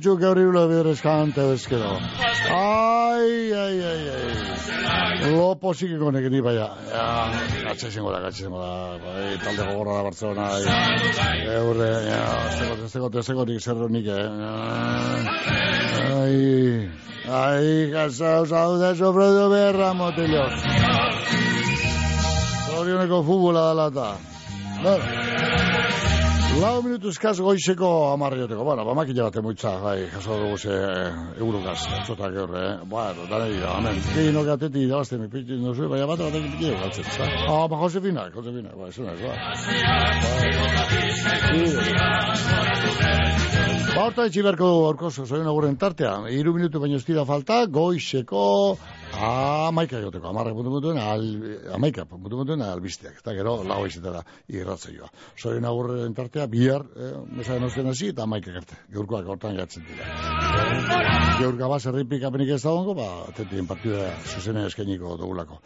que horrible bidrez kante bezkero. Ai, ai, ai, ai. Lopo sike konek ni baia. Ja, gatxe zengo da, gatxe zengo da. Bai, talde gogorra da Barcelona. Ai, eurre, ja, zego, zego, zego, nik eh. Ai, ai, gasau, zaude, sofredo berra, motillo. Zorioneko futbola da lata. Bueno. Lau minutu eskaz goizeko amarrioteko. Bueno, ba, makina bat emuitza, bai, jaso dugu ze eurokaz, txotak eurre, eh? Bueno, dane dira, amen. Gehi no gateti idabazte mi piti, no zue, baina bat bat egin piti galtzen, za? Ah, ba, Josefina, Josefina, ba, ez, ba. Ba, horta etxi beharko dugu orkoso, zoi naguren tartea. Iru minutu baino ez dira falta, goizeko amaika egoteko, amarra puntu puntuen, al, amaika puntu puntuen albizteak, eta gero lau izetara irratzaioa. Zoi naguren tartea, bihar, eh, osten hasi, eta amaika gerte. Geurkoak hortan gatzen dira. Geurka bat zerripik apenik ez da hongo, ba, atetien partida zuzenen eskainiko dugulako.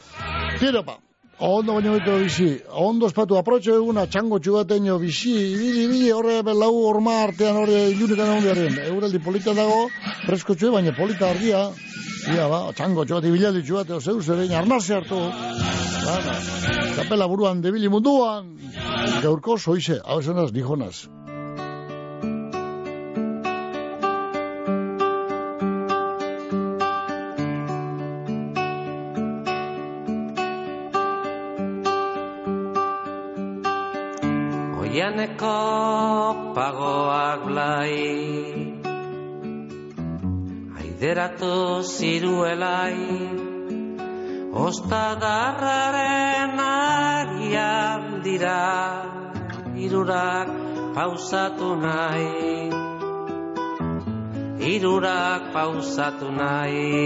Tiro, pa! Ondo baino beto bizi, ondo espatu, aprotxo eguna, txango txugateño, bizi, ibili, ibili, horre lau orma artean horre ilunetan egon beharren. Euraldi polita dago, presko txue, baina polita argia. Ia, ba, txango txuate, bilaldi txuate, zeu zerein, arnase hartu. Bana, kapela buruan, debili munduan. Gaurko soize, hau esanaz, dijonaz. Aideratu ziruelai Ostadarraren agian dira Irurak pausatu nahi. Irurak pausatu nahi.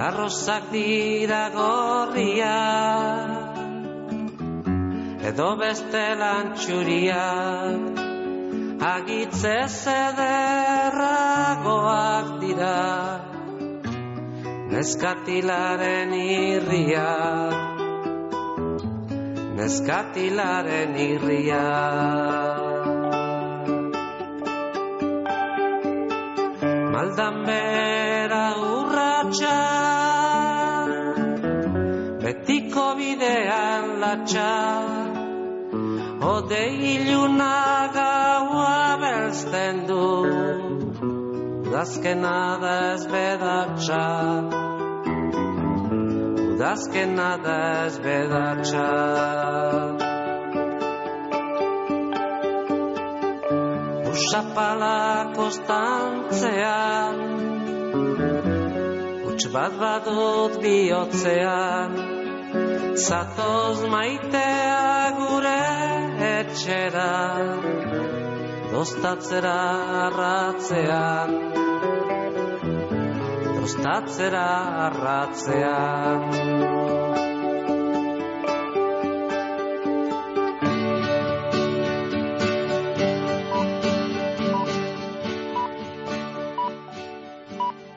Larrozak dira gorria Edo beste lantxuriak Agitze zederragoak dira Neskatilaren irria. Neskatilaren irria. Maldan bera urratxa Betiko bidean latxa Ode iluna gaua belzten du Udazkena da ez bedatxa Udazkena da ez bedatxa Usapala kostantzean Uts bat badut bihotzean. Zatoz maitea gure etxera Dostatzera arratzean Dostatzera arratzean